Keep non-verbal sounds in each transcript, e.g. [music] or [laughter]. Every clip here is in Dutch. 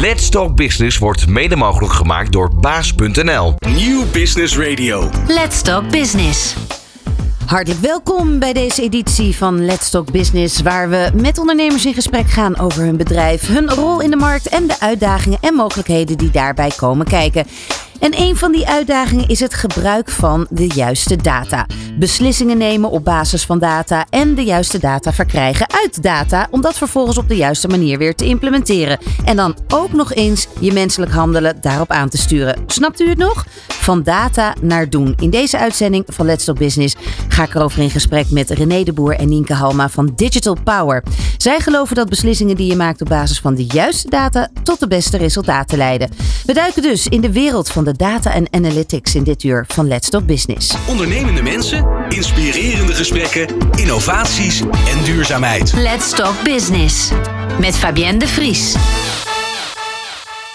Let's Talk Business wordt mede mogelijk gemaakt door baas.nl. Nieuw Business Radio. Let's Talk Business. Hartelijk welkom bij deze editie van Let's Talk Business, waar we met ondernemers in gesprek gaan over hun bedrijf, hun rol in de markt en de uitdagingen en mogelijkheden die daarbij komen kijken. En een van die uitdagingen is het gebruik van de juiste data. Beslissingen nemen op basis van data en de juiste data verkrijgen uit data, om dat vervolgens op de juiste manier weer te implementeren. En dan ook nog eens je menselijk handelen daarop aan te sturen. Snapt u het nog? Van data naar doen. In deze uitzending van Let's Talk Business ga ik erover in gesprek met René de Boer en Nienke Halma van Digital Power. Zij geloven dat beslissingen die je maakt op basis van de juiste data tot de beste resultaten leiden. We duiken dus in de wereld van de data en analytics in dit uur van Let's Talk Business. Ondernemende mensen, inspirerende gesprekken, innovaties en duurzaamheid. Let's Talk Business. Met Fabienne de Vries.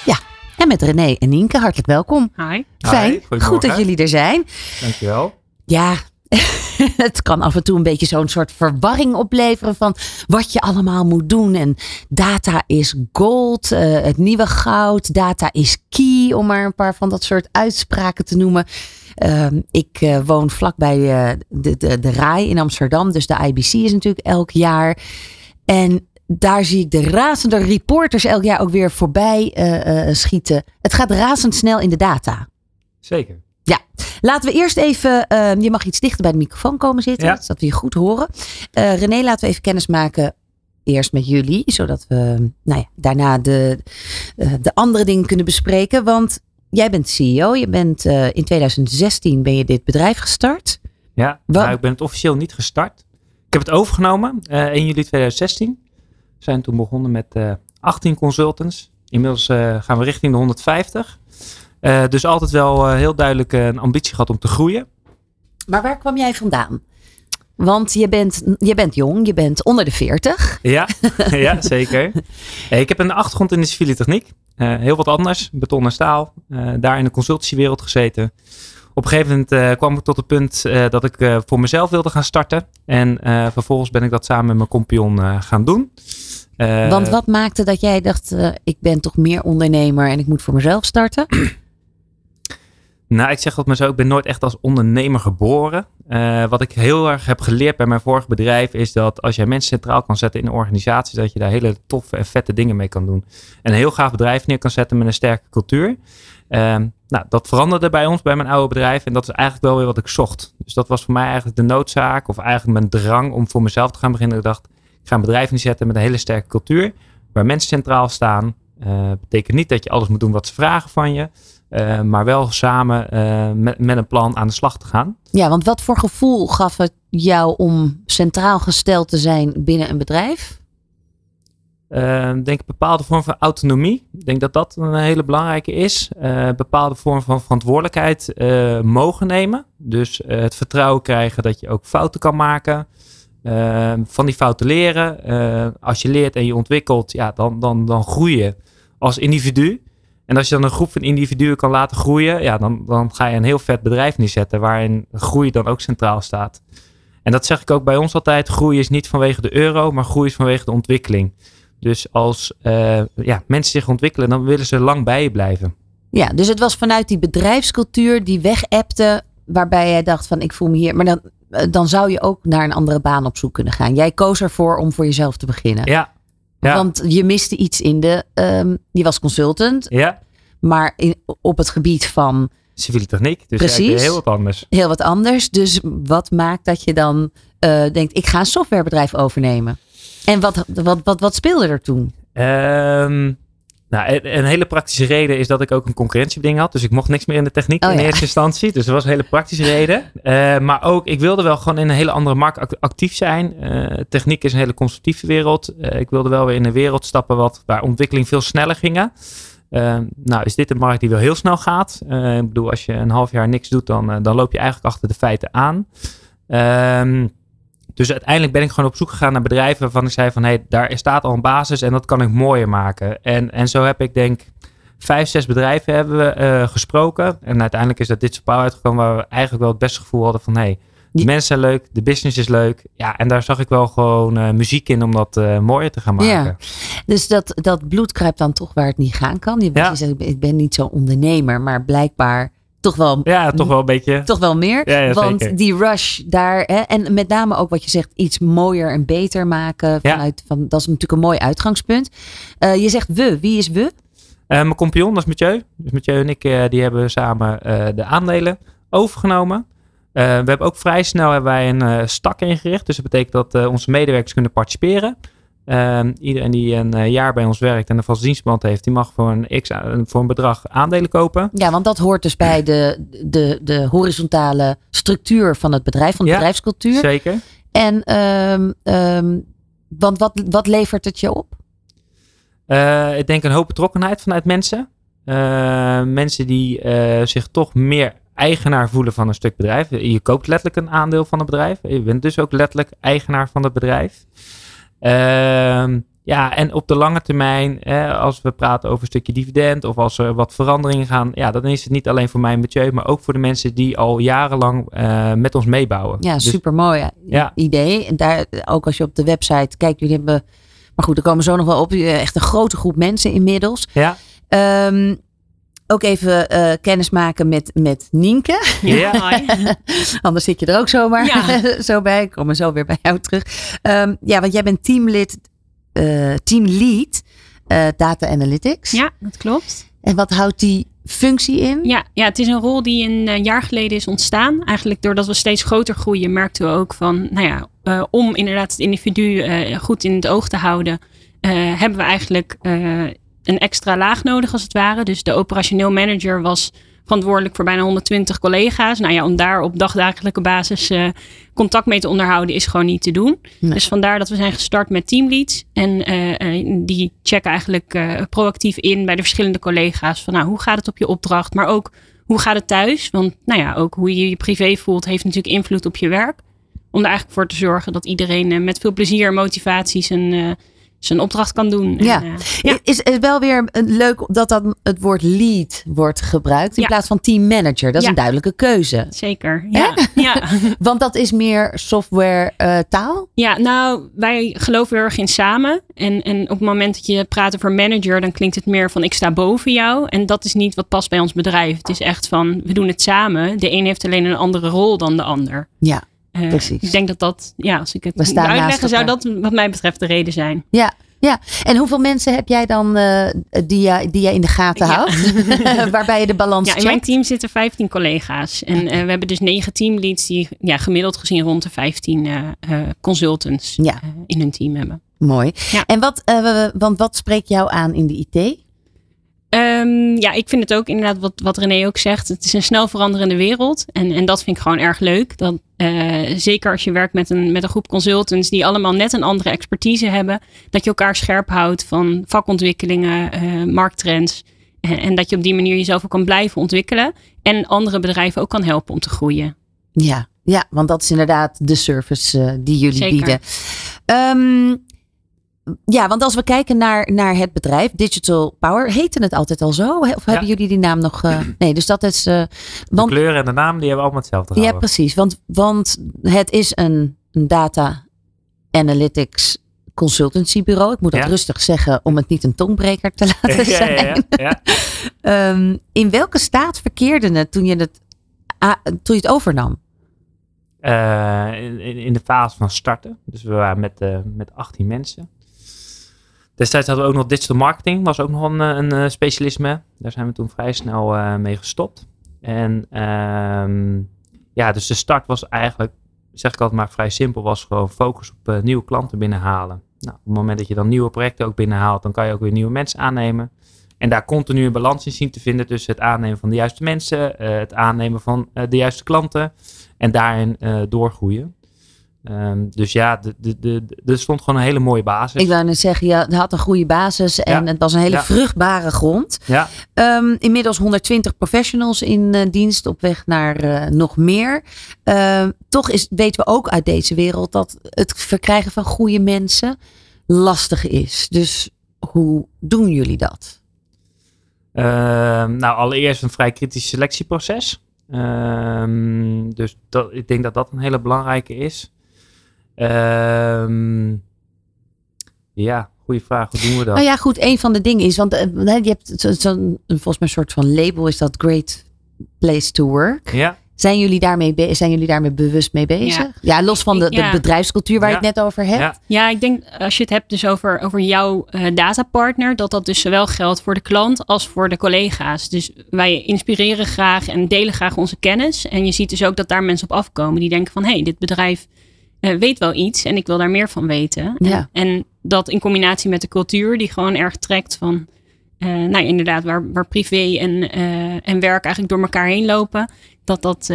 Ja, en met René en Nienke, hartelijk welkom. Hi. Fijn, goedemorgen. goed dat jullie er zijn. Dankjewel. Ja, [laughs] het kan af en toe een beetje zo'n soort verwarring opleveren van wat je allemaal moet doen. En data is gold, eh, het nieuwe goud, data is key, om maar een paar van dat soort uitspraken te noemen. Ehm, ik eh, woon vlakbij eh, de, de, de RAI in Amsterdam, dus de IBC is natuurlijk elk jaar. En daar zie ik de razende reporters elk jaar ook weer voorbij schieten. Het gaat razendsnel in de data. Zeker. Ja, laten we eerst even. ehm, je mag iets dichter bij de microfoon komen zitten, Ja. zodat we je goed horen. Eh, René, laten we even kennis maken. Eerst met jullie, zodat we nou ja, daarna de, eh, de andere dingen kunnen bespreken. Want jij bent CEO. Je bent eh, in 2016 ben je dit bedrijf gestart. Ja, Wat- nou, ik ben het officieel niet gestart. Ik heb het overgenomen eh 1 juli 2016. We zijn toen begonnen met eh 18 consultants. Inmiddels gaan we richting de 150. Eh, dus altijd wel eh, heel duidelijk eh, een ambitie gehad om te groeien. Maar waar kwam jij vandaan? Want je bent, je bent jong, je bent onder de 40. Ja, [laughs] ja zeker. Ik heb een achtergrond in de civiele techniek. Heel wat anders, beton en staal. Daar in de consultancywereld gezeten. Op een gegeven moment kwam ik tot het punt dat ik voor mezelf wilde gaan starten. En vervolgens ben ik dat samen met mijn compagnon gaan doen. Want wat maakte dat jij dacht, ik ben toch meer ondernemer en ik moet voor mezelf starten? Nou, ik zeg dat maar zo. Ik ben nooit echt als ondernemer geboren. Eh, wat ik heel erg heb geleerd bij mijn vorige bedrijf is dat als jij mensen centraal kan zetten in een organisatie, dat je daar hele toffe en vette dingen mee kan doen. En een heel gaaf bedrijf neer kan zetten met een sterke cultuur. Ehm, nou, dat veranderde bij ons, bij mijn oude bedrijf. En dat is eigenlijk wel weer wat ik zocht. Dus dat was voor mij eigenlijk de noodzaak, of eigenlijk mijn drang om voor mezelf te gaan beginnen. Ik dacht, ik ga een bedrijf neerzetten met een hele sterke cultuur, waar mensen centraal staan. Eh betekent niet dat je alles moet doen wat ze vragen van je. Eh, maar wel samen eh, met, met een plan aan de slag te gaan. Ja, want wat voor gevoel gaf het jou om centraal gesteld te zijn binnen een bedrijf? Ik denk een bepaalde vorm van autonomie. Ik denk dat dat een hele belangrijke is. Bepaalde vorm van verantwoordelijkheid mogen nemen. Dus het vertrouwen krijgen dat je ook fouten kan maken. Eh, van die fouten leren. Eh, als je leert en je ontwikkelt, ja, dan, dan, dan groei je als individu. En als je dan een groep van individuen kan laten groeien, ja, dan, dan ga je een heel vet bedrijf neerzetten waarin groei dan ook centraal staat. En dat zeg ik ook bij ons altijd. Groei is niet vanwege de euro, maar groei is vanwege de ontwikkeling. Dus als eh, ja, mensen zich ontwikkelen, dan willen ze lang bij je blijven. Ja, dus het was vanuit die bedrijfscultuur die wegappte, waarbij jij dacht van ik voel me hier. Maar dan, dan zou je ook naar een andere baan op zoek kunnen gaan. Jij koos ervoor om voor jezelf te beginnen. Ja, ja, Want je miste iets in de. ehm, je was consultant, ja. maar in, op het gebied van civiele techniek. Dus Precies. heel wat anders. heel wat anders. Dus wat maakt dat je dan eh, denkt: ik ga een softwarebedrijf overnemen? En wat, wat, wat, wat speelde er toen? Ehm, nou, een, hele praktische reden is dat ik ook een concurrentiebeding had. Dus ik mocht niks meer in de techniek Oh in ja. eerste instantie. Dus dat was een hele praktische reden. Eh, maar ook, ik wilde wel gewoon in een hele andere markt act- actief zijn. Eh, techniek is een hele constructieve wereld. Eh, ik wilde wel weer in een wereld stappen wat, waar ontwikkeling veel sneller ging. Ehm, nou, is dit een markt die wel heel snel gaat? Ik bedoel, als je een half jaar niks doet, dan, dan loop je eigenlijk achter de feiten aan. Ehm, dus uiteindelijk ben ik gewoon op zoek gegaan naar bedrijven waarvan ik zei van hé, hey, daar staat al een basis en dat kan ik mooier maken. En, en zo heb ik denk vijf, zes bedrijven hebben we eh, gesproken. En uiteindelijk is dat dit Power uitgekomen waar we eigenlijk wel het beste gevoel hadden van hé, hey, De mensen zijn leuk, de business is leuk. Ja, en daar zag ik wel gewoon eh, muziek in om dat eh, mooier te gaan maken. Ja. Dus dat, dat bloed kruipt dan toch waar het niet gaan kan. Je, Ja. je zegt, ik ben niet zo ondernemer, maar blijkbaar toch wel, Ja, toch wel een beetje. toch wel meer. Ja, ja, Want zeker. die rush daar, hè, en met name ook wat je zegt, iets mooier en beter maken. Ja. Vanuit, van, dat is natuurlijk een mooi uitgangspunt. Eh, je zegt we, wie is we? Eh, mijn compagnon, dat is Mathieu. Dus Mathieu en ik, eh, die hebben samen de aandelen overgenomen. We hebben ook vrij snel hebben wij een stak ingericht. Dus dat betekent dat onze medewerkers kunnen participeren. Ehm, iedereen die een eh, jaar bij ons werkt en een vast dienstband heeft, die mag voor een, x, voor een bedrag aandelen kopen. Ja, want dat hoort dus bij de, de, de horizontale structuur van het bedrijf, van de Ja, bedrijfscultuur. Zeker. En ehm, ehm, want wat, wat levert het je op? Eh, ik denk een hoop betrokkenheid vanuit mensen. Eh, mensen die zich toch meer eigenaar voelen van een stuk bedrijf. Je koopt letterlijk een aandeel van het bedrijf. Je bent dus ook letterlijk eigenaar van het bedrijf. Ehm, ja, en op de lange termijn, eh, als we praten over een stukje dividend of als er wat veranderingen gaan, ja, dan is het niet alleen voor mij en Mathieu, maar ook voor de mensen die al jarenlang eh, met ons meebouwen. Ja, Dus- super mooi Ja. idee. En daar, ook als je op de website kijkt, jullie hebben. Maar goed, er komen zo nog wel op. Echt een grote groep mensen inmiddels. Ja, Ehm, ook even eh kennis maken met, met Nienke. ja. [laughs] Anders zit je er ook zomaar Ja. [laughs] zo bij. Ik kom er zo weer bij jou terug. Ehm, ja, want jij bent teamlid, eh teamlead eh, Data Analytics. Ja, dat klopt. En wat houdt die functie in? Ja, ja, het is een rol die een jaar geleden is ontstaan. Eigenlijk doordat we steeds groter groeien, merkten we ook van, nou ja, om inderdaad het individu goed in het oog te houden, hebben we eigenlijk een extra laag nodig als het ware. Dus de operationeel manager was verantwoordelijk voor bijna 120 collega's. Nou ja, om daar op dagdagelijke basis eh, contact mee te onderhouden is gewoon niet te doen. Nee. Dus vandaar dat we zijn gestart met teamleads. En eh, eh, die checken eigenlijk proactief in bij de verschillende collega's. Van nou, hoe gaat het op je opdracht? Maar ook hoe gaat het thuis? Want nou ja, ook hoe je je privé voelt heeft natuurlijk invloed op je werk. Om er eigenlijk voor te zorgen dat iedereen met veel plezier en motivatie zijn, zijn opdracht kan doen. Ja. En, eh, ja. Is het wel weer een leuk dat dan het woord lead wordt gebruikt in Ja. plaats van team manager? Dat is Ja. een duidelijke keuze. Zeker. Ja. ja. [laughs] Want dat is meer software eh, taal. Ja, nou, wij geloven heel erg in samen. En, en op het moment dat je praat over manager, dan klinkt het meer van ik sta boven jou. En dat is niet wat past bij ons bedrijf. Het is echt van we doen het samen. De een heeft alleen een andere rol dan de ander. Ja, Eh, Precies. Ik denk dat dat, ja, als ik het moet uitleggen, zou dat wat mij betreft de reden zijn. ja. Ja, en hoeveel mensen heb jij dan eh, die, je, die in de gaten Ja. houdt? [laughs] Waarbij je de balans Ja, in checkt? mijn team zitten 15 collega's. En eh, we hebben dus negen teamleads die ja, gemiddeld gezien rond de 15 eh, eh, consultants Ja. in hun team hebben. Mooi. Ja. En wat, want wat spreekt jou aan in de IT? Ehm, ja, ik vind het ook inderdaad wat, wat René ook zegt. Het is een snel veranderende wereld. En, en dat vind ik gewoon erg leuk. Dat, eh, zeker als je werkt met een, met een groep consultants die allemaal net een andere expertise hebben. Dat je elkaar scherp houdt van vakontwikkelingen, eh, markttrends. En dat je op die manier jezelf ook kan blijven ontwikkelen. En andere bedrijven ook kan helpen om te groeien. Ja, ja want dat is inderdaad de service eh, die jullie Zeker. bieden. Ehm, ja, want als we kijken naar, naar het bedrijf, Digital Power, heette het altijd al zo? Of hebben jullie die naam nog? eh, [clears throat] nee, dus dat is. eh, De kleur en de naam, die hebben we allemaal hetzelfde ja, precies. Want, want het is een, een data analytics consultancybureau. Ik moet dat Ja. rustig zeggen om het niet een tongbreker te [laughs] laten zijn. ja. [laughs] Ehm, in welke staat verkeerde het toen je het, toen je het overnam? Eh, in, in de fase van starten. Dus we waren met, met 18 mensen. Destijds hadden we ook nog digital marketing, was ook nog een, eh, een eh, specialisme. Daar zijn we toen vrij snel eh, mee gestopt. En ehm, ja, dus de start was eigenlijk, zeg ik altijd maar vrij simpel, was gewoon focus op nieuwe klanten binnenhalen. Nou, op het moment dat je dan nieuwe projecten ook binnenhaalt, dan kan je ook weer nieuwe mensen aannemen. En daar continu een balans in zien te vinden tussen het aannemen van de juiste mensen, het aannemen van de juiste klanten en daarin doorgroeien. Ehm, dus ja, de, de, de, de- er stond gewoon een hele mooie basis. Ik wou net zeggen, je had een goede basis en Ja. het was een hele Ja. vruchtbare grond. Ja, Ehm, inmiddels 120 professionals in eh, dienst op weg naar eh, nog meer. Ehm, toch is, weten we ook uit deze wereld dat het verkrijgen van goede mensen lastig is. Dus hoe doen jullie dat? Nou, allereerst een vrij kritisch selectieproces. Dus dat, ik denk dat dat een hele belangrijke is. Ehm, ja, goede vraag. Hoe doen we dat? Nou ja, goed. Een van de dingen is, want uh, je hebt zo'n, zo volgens mij een soort van label, is dat Great Place to Work. Ja. Zijn jullie daarmee, zijn jullie daarmee bewust mee bezig? Ja, ja los van de, de Ja. bedrijfscultuur waar Ja. je het net over hebt. Ja. Ja, ik denk als je het hebt dus over, over jouw eh, datapartner, dat dat dus zowel geldt voor de klant als voor de collega's. Dus wij inspireren graag en delen graag onze kennis. En je ziet dus ook dat daar mensen op afkomen die denken van hé, hey, dit bedrijf eh, weet wel iets en ik wil daar meer van weten. Ja. En, en dat in combinatie met de cultuur die gewoon erg trekt van, eh, nou ja, inderdaad, waar, waar privé en, eh, en werk eigenlijk door elkaar heen lopen, dat dat,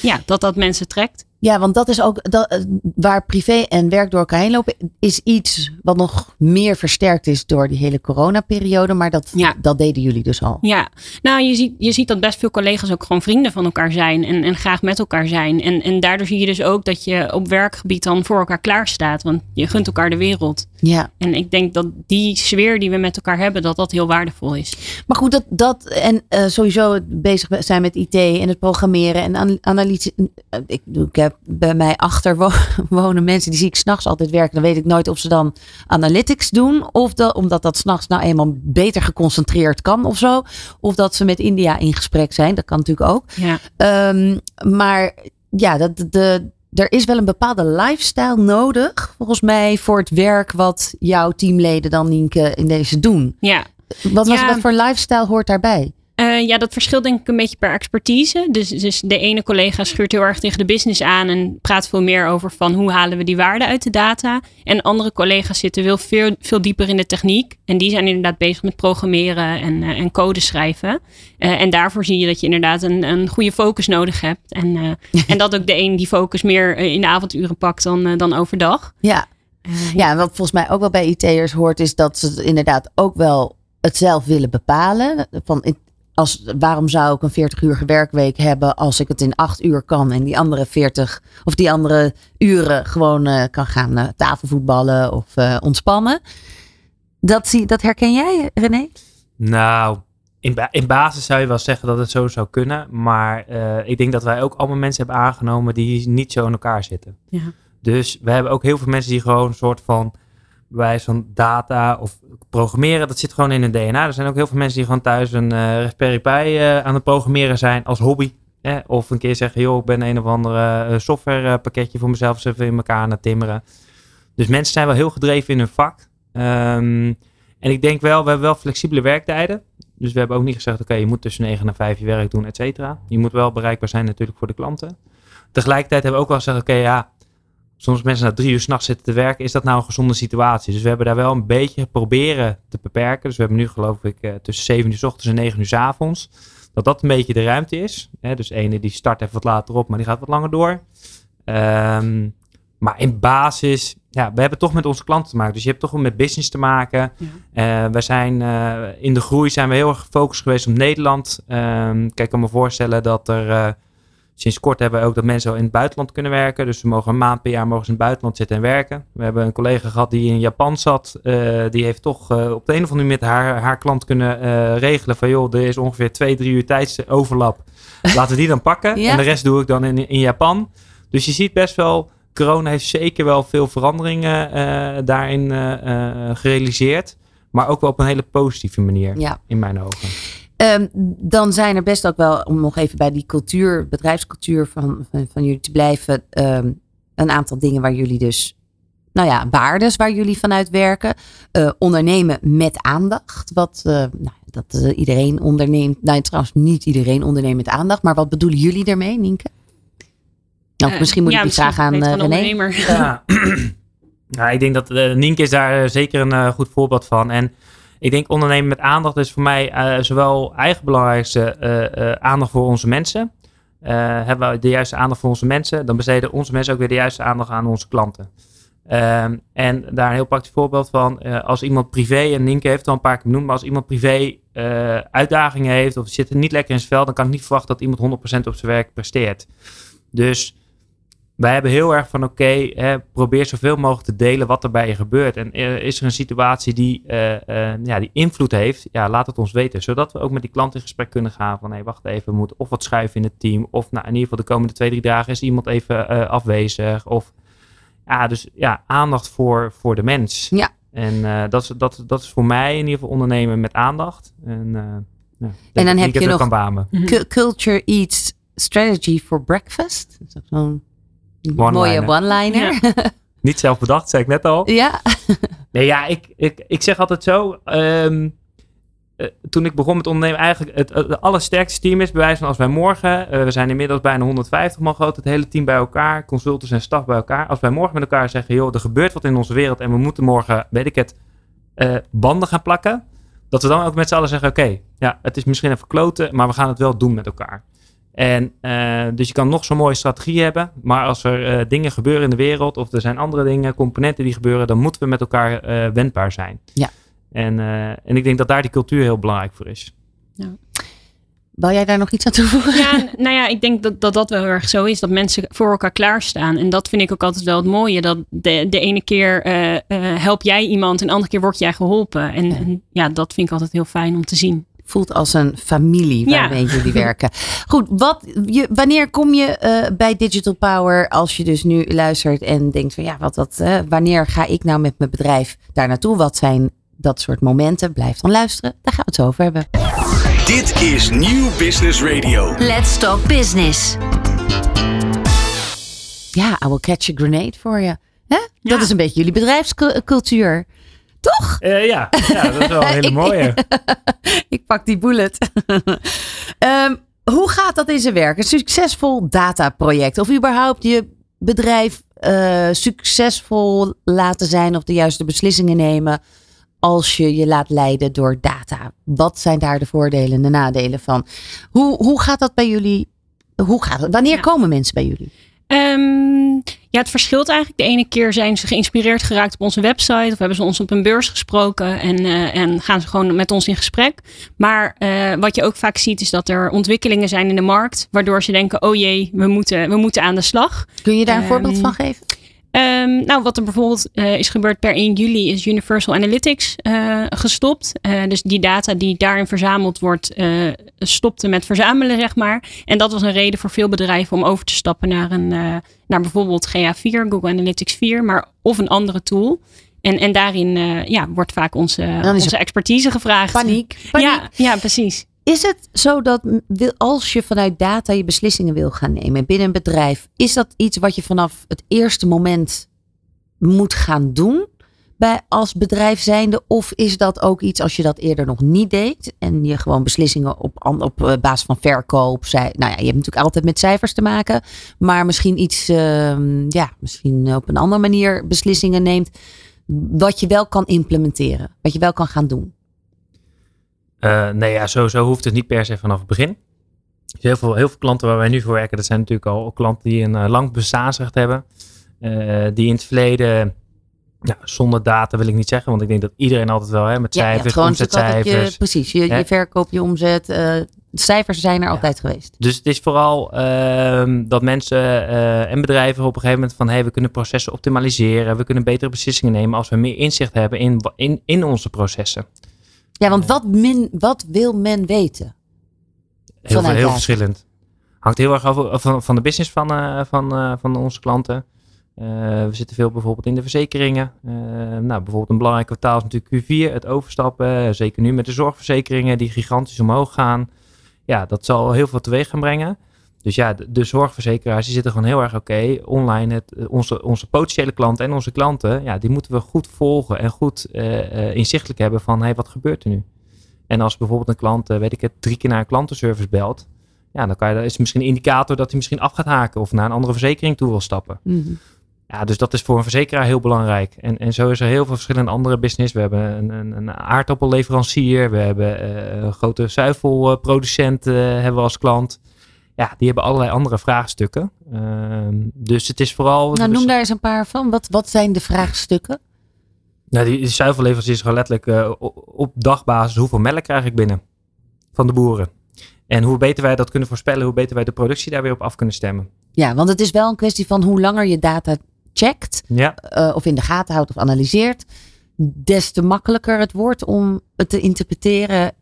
ja, dat, dat mensen trekt. Ja, want dat is ook dat, eh, waar privé en werk door elkaar heen lopen, is iets wat nog meer versterkt is door die hele coronaperiode. Maar dat, Ja. dat deden jullie dus al. Ja, nou je ziet, je ziet dat best veel collega's ook gewoon vrienden van elkaar zijn en, en graag met elkaar zijn. En, en daardoor zie je dus ook dat je op werkgebied dan voor elkaar klaar staat, want je gunt elkaar de wereld. Ja. En ik denk dat die sfeer die we met elkaar hebben, dat dat heel waardevol is. Maar goed, dat, dat en eh, sowieso het bezig zijn met IT en het programmeren en an- analyse. eh, Ik, ik heb bij mij achter wo- [laughs] wonen mensen die zie ik s'nachts altijd werken. Dan weet ik nooit of ze dan analytics doen. Of dat, omdat dat s'nachts nou eenmaal beter geconcentreerd kan of zo. Of dat ze met India in gesprek zijn. Dat kan natuurlijk ook. Ja, Ehm, maar ja, dat, de, er is wel een bepaalde lifestyle nodig. Volgens mij voor het werk wat jouw teamleden dan Nienke in deze doen. ja. Wat, was, Ja. wat voor lifestyle hoort daarbij? Eh, ja, dat verschilt denk ik een beetje per expertise. Dus, dus de ene collega schuurt heel erg tegen de business aan en praat veel meer over van hoe halen we die waarde uit de data. En andere collega's zitten veel, veel, veel dieper in de techniek. En die zijn inderdaad bezig met programmeren en, eh, en code schrijven. Eh, en daarvoor zie je dat je inderdaad een, een goede focus nodig hebt. En, [laughs] en dat ook de een die focus meer in de avonduren pakt dan, dan overdag. Ja. Ja, wat volgens mij ook wel bij IT'ers hoort, is dat ze inderdaad ook wel het zelf willen bepalen. Van, als, waarom zou ik een 40 uur werkweek hebben als ik het in 8 uur kan en die andere 40 of die andere uren gewoon eh, kan gaan eh, tafelvoetballen of eh, ontspannen? Dat, zie, dat herken jij, René? Nou, in, ba- in basis zou je wel zeggen dat het zo zou kunnen. Maar eh, ik denk dat wij ook allemaal mensen hebben aangenomen die niet zo in elkaar zitten. Ja. Dus we hebben ook heel veel mensen die gewoon een soort van bij zo'n data of programmeren, dat zit gewoon in hun DNA. Er zijn ook heel veel mensen die gewoon thuis een eh Raspberry Pi eh, aan het programmeren zijn als hobby. Eh, of een keer zeggen, joh, ik ben een of andere eh, softwarepakketje voor mezelf even in elkaar aan het timmeren. Dus mensen zijn wel heel gedreven in hun vak. Ehm, en ik denk wel, we hebben wel flexibele werktijden. Dus we hebben ook niet gezegd, oké, je moet tussen 9 en 5 je werk doen, et cetera. Je moet wel bereikbaar zijn natuurlijk voor de klanten. Tegelijkertijd hebben we ook wel gezegd, oké, ja, soms mensen na drie uur s'nachts zitten te werken. Is dat nou een gezonde situatie? Dus we hebben daar wel een beetje proberen te beperken. Dus we hebben nu geloof ik eh, tussen 7 uur s ochtends en 9 uur s avonds. Dat dat een beetje de ruimte is. Hè? Dus ene die start even wat later op, maar die gaat wat langer door. Ehm, maar in basis, ja, we hebben toch met onze klanten te maken. Dus je hebt toch wel met business te maken. Eh, we zijn eh, in de groei zijn we heel erg gefocust geweest op Nederland. Ehm, kijk, ik kan me voorstellen dat er sinds kort hebben we ook dat mensen in het buitenland kunnen werken. Dus ze mogen een maand per jaar mogen ze in het buitenland zitten en werken. We hebben een collega gehad die in Japan zat. Eh, die heeft toch eh, op de een of andere manier met haar, haar klant kunnen eh, regelen van joh, er is ongeveer twee, drie uur tijdsoverlap. [laughs] Laten we die dan pakken. Ja. En de rest doe ik dan in, in Japan. Dus je ziet best wel, corona heeft zeker wel veel veranderingen daarin gerealiseerd. Maar ook wel op een hele positieve manier, Ja. in mijn ogen. Ehm, dan zijn er best ook wel, om nog even bij die cultuur, bedrijfscultuur van, van, van jullie te blijven, ehm, een aantal dingen waar jullie dus, nou ja, waardes waar jullie vanuit werken. Eh, ondernemen met aandacht. Wat, eh, nou, dat eh, iedereen onderneemt, nou trouwens niet iedereen onderneemt met aandacht, maar wat bedoelen jullie daarmee, Nienke? Nou, misschien moet ik die vraag aan eh, de René. ondernemer. Ja. [clears throat] nou, ik denk dat Nienke is daar zeker een goed voorbeeld van. En ik denk ondernemen met aandacht is voor mij eh, zowel eigen belangrijkste eh, eh, aandacht voor onze mensen. Hebben we de juiste aandacht voor onze mensen, dan besteden onze mensen ook weer de juiste aandacht aan onze klanten. Ehm, en daar een heel praktisch voorbeeld van. als iemand privé, en Nienke heeft al een paar keer benoemd, maar als iemand privé uitdagingen heeft of zit er niet lekker in zijn vel, dan kan ik niet verwachten dat iemand 100% op zijn werk presteert. Dus wij hebben heel erg van oké, probeer zoveel mogelijk te delen wat er bij je gebeurt. En eh, is er een situatie die, uh, ja, die invloed heeft, ja, laat het ons weten. Zodat we ook met die klant in gesprek kunnen gaan van hé, hey, wacht even, we moeten of wat schuiven in het team. Of nou, in ieder geval de komende twee, drie dagen is iemand even afwezig. Of ja, dus ja, aandacht voor, voor de mens. Ja. En dat, is, dat, dat is voor mij in ieder geval ondernemen met aandacht. En, ja, en dan heb je nog mhm. Culture Eats Strategy for Breakfast. Zo'n mooie one-liner. [laughs] Niet zelf bedacht, zei ik net al. Ja. [laughs] nee, ja, ik, ik, ik zeg altijd zo. Um, toen ik begon met ondernemen, eigenlijk het, het, allersterkste team is bewijs van als wij morgen, uh, we zijn inmiddels bijna 150 man groot, het hele team bij elkaar, consultants en staf bij elkaar. Als wij morgen met elkaar zeggen, joh, er gebeurt wat in onze wereld en we moeten morgen, weet ik het, uh, banden gaan plakken. Dat we dan ook met z'n allen zeggen, oké, ja, het is misschien even kloten, maar we gaan het wel doen met elkaar. En uh, dus je kan nog zo'n mooie strategie hebben, maar als er uh, dingen gebeuren in de wereld of er zijn andere dingen, componenten die gebeuren, dan moeten we met elkaar uh, wendbaar zijn. Ja. En, en ik denk dat daar die cultuur heel belangrijk voor is. Ja. Wil jij daar nog iets aan toevoegen? Ja, nou ja, ik denk dat, dat dat wel heel erg zo is. Dat mensen voor elkaar klaarstaan. En dat vind ik ook altijd wel het mooie. Dat de, de ene keer help jij iemand en de andere keer word jij geholpen. En ja. en ja, dat vind ik altijd heel fijn om te zien voelt als een familie waarmee jullie werken. Goed, wat, je, wanneer kom je uh, bij Digital Power als je dus nu luistert en denkt van ja, wat, wat, uh, wanneer ga ik nou met mijn bedrijf daar naartoe? Wat zijn dat soort momenten? Blijf dan luisteren, daar gaan we het zo over hebben. Dit is Nieuw Business Radio. Let's Talk Business. Ja, I will catch a grenade voor je. Hè? Dat is een beetje jullie bedrijfscultuur. Toch? Uh, ja. ja, dat is wel [laughs] een hele mooie. [laughs] ik pak die bullet. um, [laughs] hoe gaat dat in zijn werk? Een succesvol dataproject of überhaupt je bedrijf uh, succesvol laten zijn of de juiste beslissingen nemen als je je laat leiden door data. Wat zijn daar de voordelen en de nadelen van? Hoe, hoe gaat dat bij jullie? Hoe gaat het? Wanneer ja. komen mensen bij jullie? Um, ja, het verschilt eigenlijk. De ene keer zijn ze geïnspireerd geraakt op onze website of hebben ze ons op een beurs gesproken en, uh, en gaan ze gewoon met ons in gesprek. Maar uh, wat je ook vaak ziet is dat er ontwikkelingen zijn in de markt waardoor ze denken, oh jee, we moeten, we moeten aan de slag. Kun je daar een um, voorbeeld van geven? Um, nou, wat er bijvoorbeeld uh, is gebeurd per 1 juli is Universal Analytics uh, gestopt. Uh, dus die data die daarin verzameld wordt, stopte met verzamelen, zeg maar. En dat was een reden voor veel bedrijven om over te stappen naar, een, naar bijvoorbeeld GA4, Google Analytics 4, maar of een andere tool. En, en daarin ja, wordt vaak onze, onze expertise gevraagd. Paniek. paniek. Ja, ja, precies. Is het zo dat als je vanuit data je beslissingen wil gaan nemen binnen een bedrijf, is dat iets wat je vanaf het eerste moment moet gaan doen bij als bedrijf zijnde? Of is dat ook iets als je dat eerder nog niet deed en je gewoon beslissingen op, op eh, basis van verkoop, zij, nou ja, je hebt natuurlijk altijd met cijfers te maken, maar misschien iets, uh, ja, misschien op een andere manier beslissingen neemt, wat je wel kan implementeren, wat je wel kan gaan doen? Uh, nee, ja, sowieso hoeft het niet per se vanaf het begin. Dus heel, veel, heel veel klanten waar wij nu voor werken, dat zijn natuurlijk al klanten die een uh, lang bestaansrecht hebben. Uh, die in het verleden, ja, zonder data wil ik niet zeggen, want ik denk dat iedereen altijd wel hè, met ja, cijfers, ja, omzetcijfers. Je, precies, je, je verkoop, je omzet, cijfers zijn er altijd geweest. Dus het is vooral ehm, dat mensen en bedrijven op een gegeven moment van hey, we kunnen processen optimaliseren, we kunnen betere beslissingen nemen als we meer inzicht hebben in, in, in onze processen. Ja, want wat, min, wat wil men weten? Heel, heel verschillend. Hangt heel erg af van, van de business van, uh, van, uh, van onze klanten. Uh, we zitten veel bijvoorbeeld in de verzekeringen. nou, bijvoorbeeld een belangrijk kwartaal is natuurlijk Q4, het overstappen. zeker nu met de zorgverzekeringen die gigantisch omhoog gaan. Ja, dat zal heel veel teweeg gaan brengen. Dus ja, de, de zorgverzekeraars die zitten gewoon heel erg oké. Online, het, eh, onze, onze potentiële klanten en onze klanten, ja, die moeten we goed volgen en goed uh, inzichtelijk hebben van, hey, wat gebeurt er nu? En als bijvoorbeeld een klant, weet ik het, drie keer naar een klantenservice belt, ja, dan kan je, is misschien een indicator dat hij misschien af gaat haken of naar een andere verzekering toe wil stappen. Mm Ja, dus dat is voor een verzekeraar heel belangrijk. En, en zo is er heel veel verschillende andere business. We hebben een, een, een aardappelleverancier, we hebben uh, een grote zuivelproducent uh, hebben we als klant ja, die hebben allerlei andere vraagstukken. Uh, dus het is vooral. Nou, noem daar eens een paar van. Wat, wat zijn de vraagstukken? Nou, die, die zuivelleverancier is gewoon letterlijk uh, op dagbasis hoeveel melk krijg ik binnen van de boeren. En hoe beter wij dat kunnen voorspellen, hoe beter wij de productie daar weer op af kunnen stemmen. Ja, want het is wel een kwestie van hoe langer je data checkt, Ja, eh, of in de gaten houdt of analyseert, des te makkelijker het wordt om het te interpreteren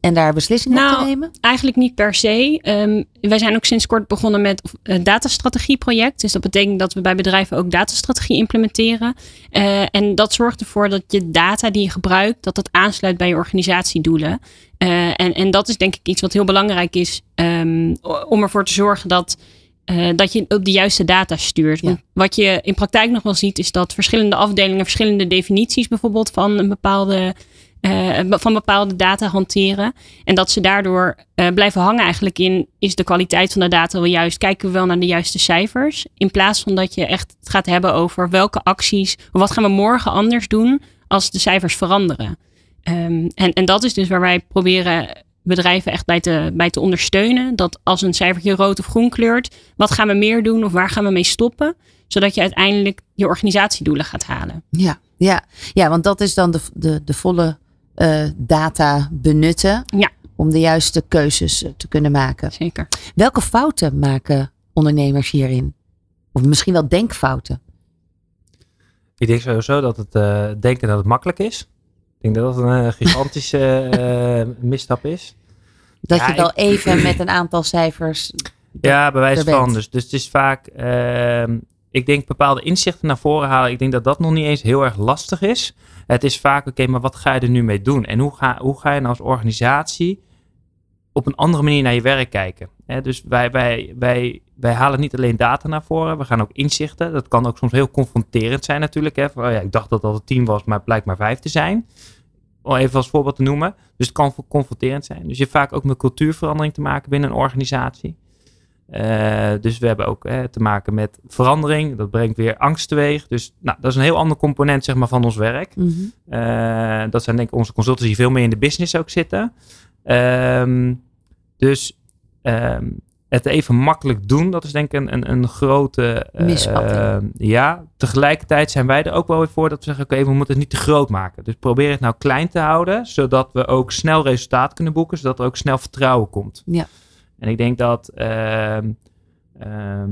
en daar beslissingen op te Nou, nemen. Eigenlijk niet per se. Ehm, wij zijn ook sinds kort begonnen met een datastrategieproject. Dus dat betekent dat we bij bedrijven ook datastrategie implementeren. Eh, en dat zorgt ervoor dat je data die je gebruikt, dat dat aansluit bij je organisatiedoelen. Eh, en, en dat is denk ik iets wat heel belangrijk is ehm, om ervoor te zorgen dat, eh, dat je op de juiste data stuurt. Ja. Wat je in praktijk nog wel ziet, is dat verschillende afdelingen verschillende definities bijvoorbeeld van een bepaalde eh, van bepaalde data hanteren. En dat ze daardoor eh, blijven hangen eigenlijk in, is de kwaliteit van de data wel juist? Kijken we wel naar de juiste cijfers? In plaats van dat je echt het gaat hebben over welke acties, wat gaan we morgen anders doen als de cijfers veranderen? Ehm, en, en dat is dus waar wij proberen bedrijven echt bij te, bij te ondersteunen. Dat als een cijfertje rood of groen kleurt, wat gaan we meer doen of waar gaan we mee stoppen? Zodat je uiteindelijk je organisatiedoelen gaat halen. Ja, ja. ja want dat is dan de, de, de volle eh, data benutten Ja. om de juiste keuzes eh, te kunnen maken. Zeker. Welke fouten maken ondernemers hierin? Of misschien wel denkfouten? ik denk sowieso dat het eh, denken dat het makkelijk is. Ik denk dat dat een gigantische [laughs] eh, misstap is. Dat Ja, je wel ik- even [clears throat] met een aantal cijfers. Ja, bij wijze bent. van. Dus, dus het is vaak, ehm, ik denk bepaalde inzichten naar voren halen. Ik denk dat dat nog niet eens heel erg lastig is. Het is vaak, oké, maar wat ga je er nu mee doen? En hoe ga, hoe ga je nou als organisatie op een andere manier naar je werk kijken? Dus wij, wij, wij, wij halen niet alleen data naar voren, we gaan ook inzichten. Dat kan ook soms heel confronterend zijn natuurlijk. Hè? Oh ja, ik dacht dat dat het tien was, maar het blijkt maar vijf te zijn. Om even als voorbeeld te noemen. Dus het kan confronterend zijn. Dus je hebt vaak ook met cultuurverandering te maken binnen een organisatie. Eh, dus we hebben ook eh, te maken met verandering. Dat brengt weer angst teweeg. Dus nou, dat is een heel ander component zeg maar, van ons werk. Mhm. Eh, dat zijn denk ik onze consultants die veel meer in de business ook zitten. Ehm, dus ehm, het even makkelijk doen, dat is denk ik een, een, een grote... Misvatting. ja, tegelijkertijd zijn wij er ook wel weer voor dat we zeggen, oké, we moeten het niet te groot maken. Dus probeer het nou klein te houden, zodat we ook snel resultaat kunnen boeken, zodat er ook snel vertrouwen komt. Ja. En ik denk dat ehm, ehm,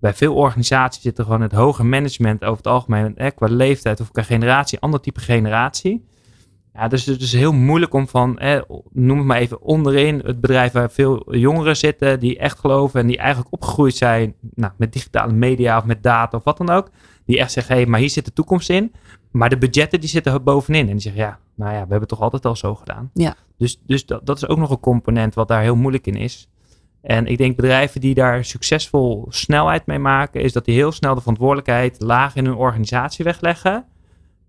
bij veel organisaties zit er gewoon het hoger management over het algemeen, qua leeftijd of qua generatie, ander type generatie. Ja, dus het is heel moeilijk om van, noem het maar even, onderin het bedrijf waar veel jongeren zitten, die echt geloven en die eigenlijk opgegroeid zijn nou, met digitale media of met data of wat dan ook. Die echt zeggen, hé, maar hier zit de toekomst in. Maar de budgetten die zitten er bovenin. En die zeggen, ja, nou ja, we hebben het toch altijd al zo gedaan. Ja. Dus, dus dat, dat is ook nog een component wat daar heel moeilijk in is. En ik denk bedrijven die daar succesvol snelheid mee maken, is dat die heel snel de verantwoordelijkheid laag in hun organisatie wegleggen.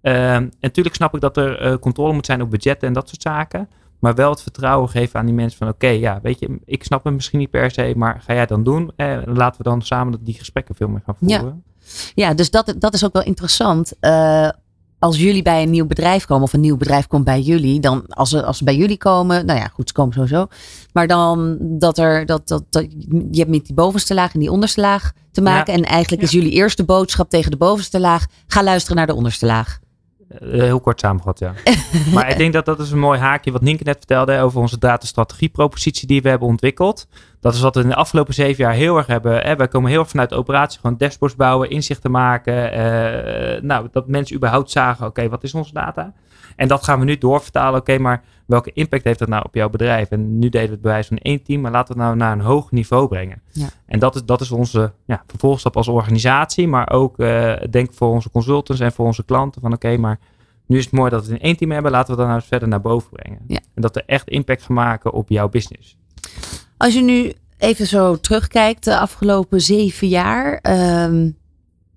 Ehm, en natuurlijk snap ik dat er eh, controle moet zijn op budgetten en dat soort zaken. Maar wel het vertrouwen geven aan die mensen van oké, ja, weet je, ik snap het misschien niet per se, maar ga jij dan doen? Eh, laten we dan samen die gesprekken veel meer gaan Ja. voeren. Ja, dus dat, dat is ook wel interessant. Eh, als jullie bij een nieuw bedrijf komen, of een nieuw bedrijf komt bij jullie, dan als ze, als ze bij jullie komen, nou ja, goed, ze komen sowieso. Maar dan dat er, dat, dat, dat je hebt met die bovenste laag en die onderste laag te maken. En eigenlijk is jullie eerste boodschap tegen de bovenste laag, ga luisteren naar de onderste laag. Eh, heel kort samengevat, ja. [laughs] maar ik denk dat dat is een mooi haakje wat Nienke net vertelde over onze datastrategiepropositie die we hebben ontwikkeld. Dat is wat we in de afgelopen zeven jaar heel erg hebben. Hè. Wij komen heel erg vanuit de operatie, gewoon dashboards bouwen, inzichten maken. eh, nou, dat mensen überhaupt zagen, oké, wat is onze data? En dat gaan we nu doorvertalen. Oké, maar welke impact heeft dat nou op jouw bedrijf? En nu deden we het bewijs van één team, maar laten we het nou naar een hoog niveau brengen. Ja. En dat is, dat is onze ja, vervolgstap als organisatie, maar ook eh, denk voor onze consultants en voor onze klanten van oké, maar nu is het mooi dat we het in één team hebben, laten we dat nou eens verder naar boven brengen. Ja. En dat er echt impact gaan maken op jouw business. Als je nu even zo terugkijkt, de afgelopen zeven jaar. ehm,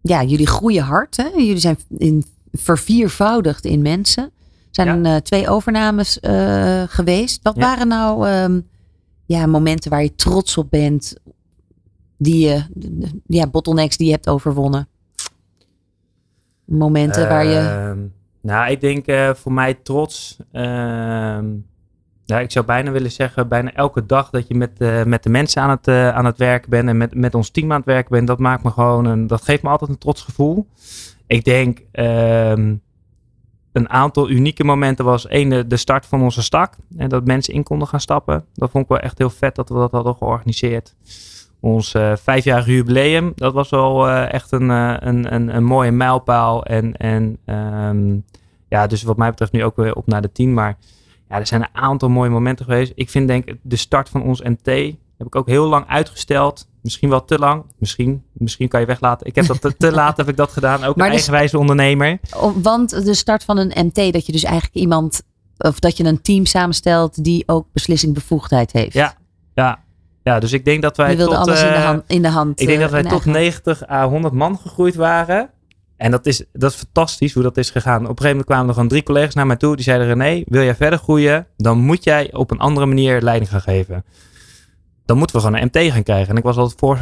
ja, jullie groeien hard. Hè? Jullie zijn in, verviervoudigd in mensen. Er zijn eh, twee overnames eh, geweest. Wat Ja. waren nou ehm, ja, momenten waar je trots op bent? Die je, ja, bottlenecks die je hebt overwonnen? Momenten waar je. Ehm, nou, ik denk eh, voor mij trots. ehm, ja, ik zou bijna willen zeggen, bijna elke dag dat je met, met de mensen aan het, aan het werken bent en met, met ons team aan het werken bent, dat maakt me gewoon een, dat geeft me altijd een trots gevoel. Ik denk een aantal unieke momenten was één de, start van onze stak en dat mensen in konden gaan stappen. Dat vond ik wel echt heel vet dat we dat hadden georganiseerd. ons uh, vijfjarig jubileum, dat was wel uh, echt een, uh, een, een, een, mooie mijlpaal. En, en um, ja, dus wat mij betreft nu ook weer op naar de tien. Maar ja, er zijn een aantal mooie momenten geweest. Ik vind denk de start van ons MT heb ik ook heel lang uitgesteld. Misschien wel te lang. Misschien, misschien kan je weglaten. Ik heb dat te, te [laughs] laat heb ik dat gedaan. Ook maar een dus, eigenwijze ondernemer. Want de start van een MT, dat je dus eigenlijk iemand of dat je een team samenstelt die ook beslissingbevoegdheid heeft. Ja, ja. Ja, dus ik denk dat wij. Je wilde tot, alles in, de hand, in de hand. Ik denk dat uh, wij tot 90 à 100 man gegroeid waren. En dat is, dat is fantastisch hoe dat is gegaan. Op een gegeven moment kwamen er gewoon drie collega's naar mij toe. Die zeiden: René, wil jij verder groeien? Dan moet jij op een andere manier leiding gaan geven dan moeten we gewoon een MT gaan krijgen. En ik was altijd voor,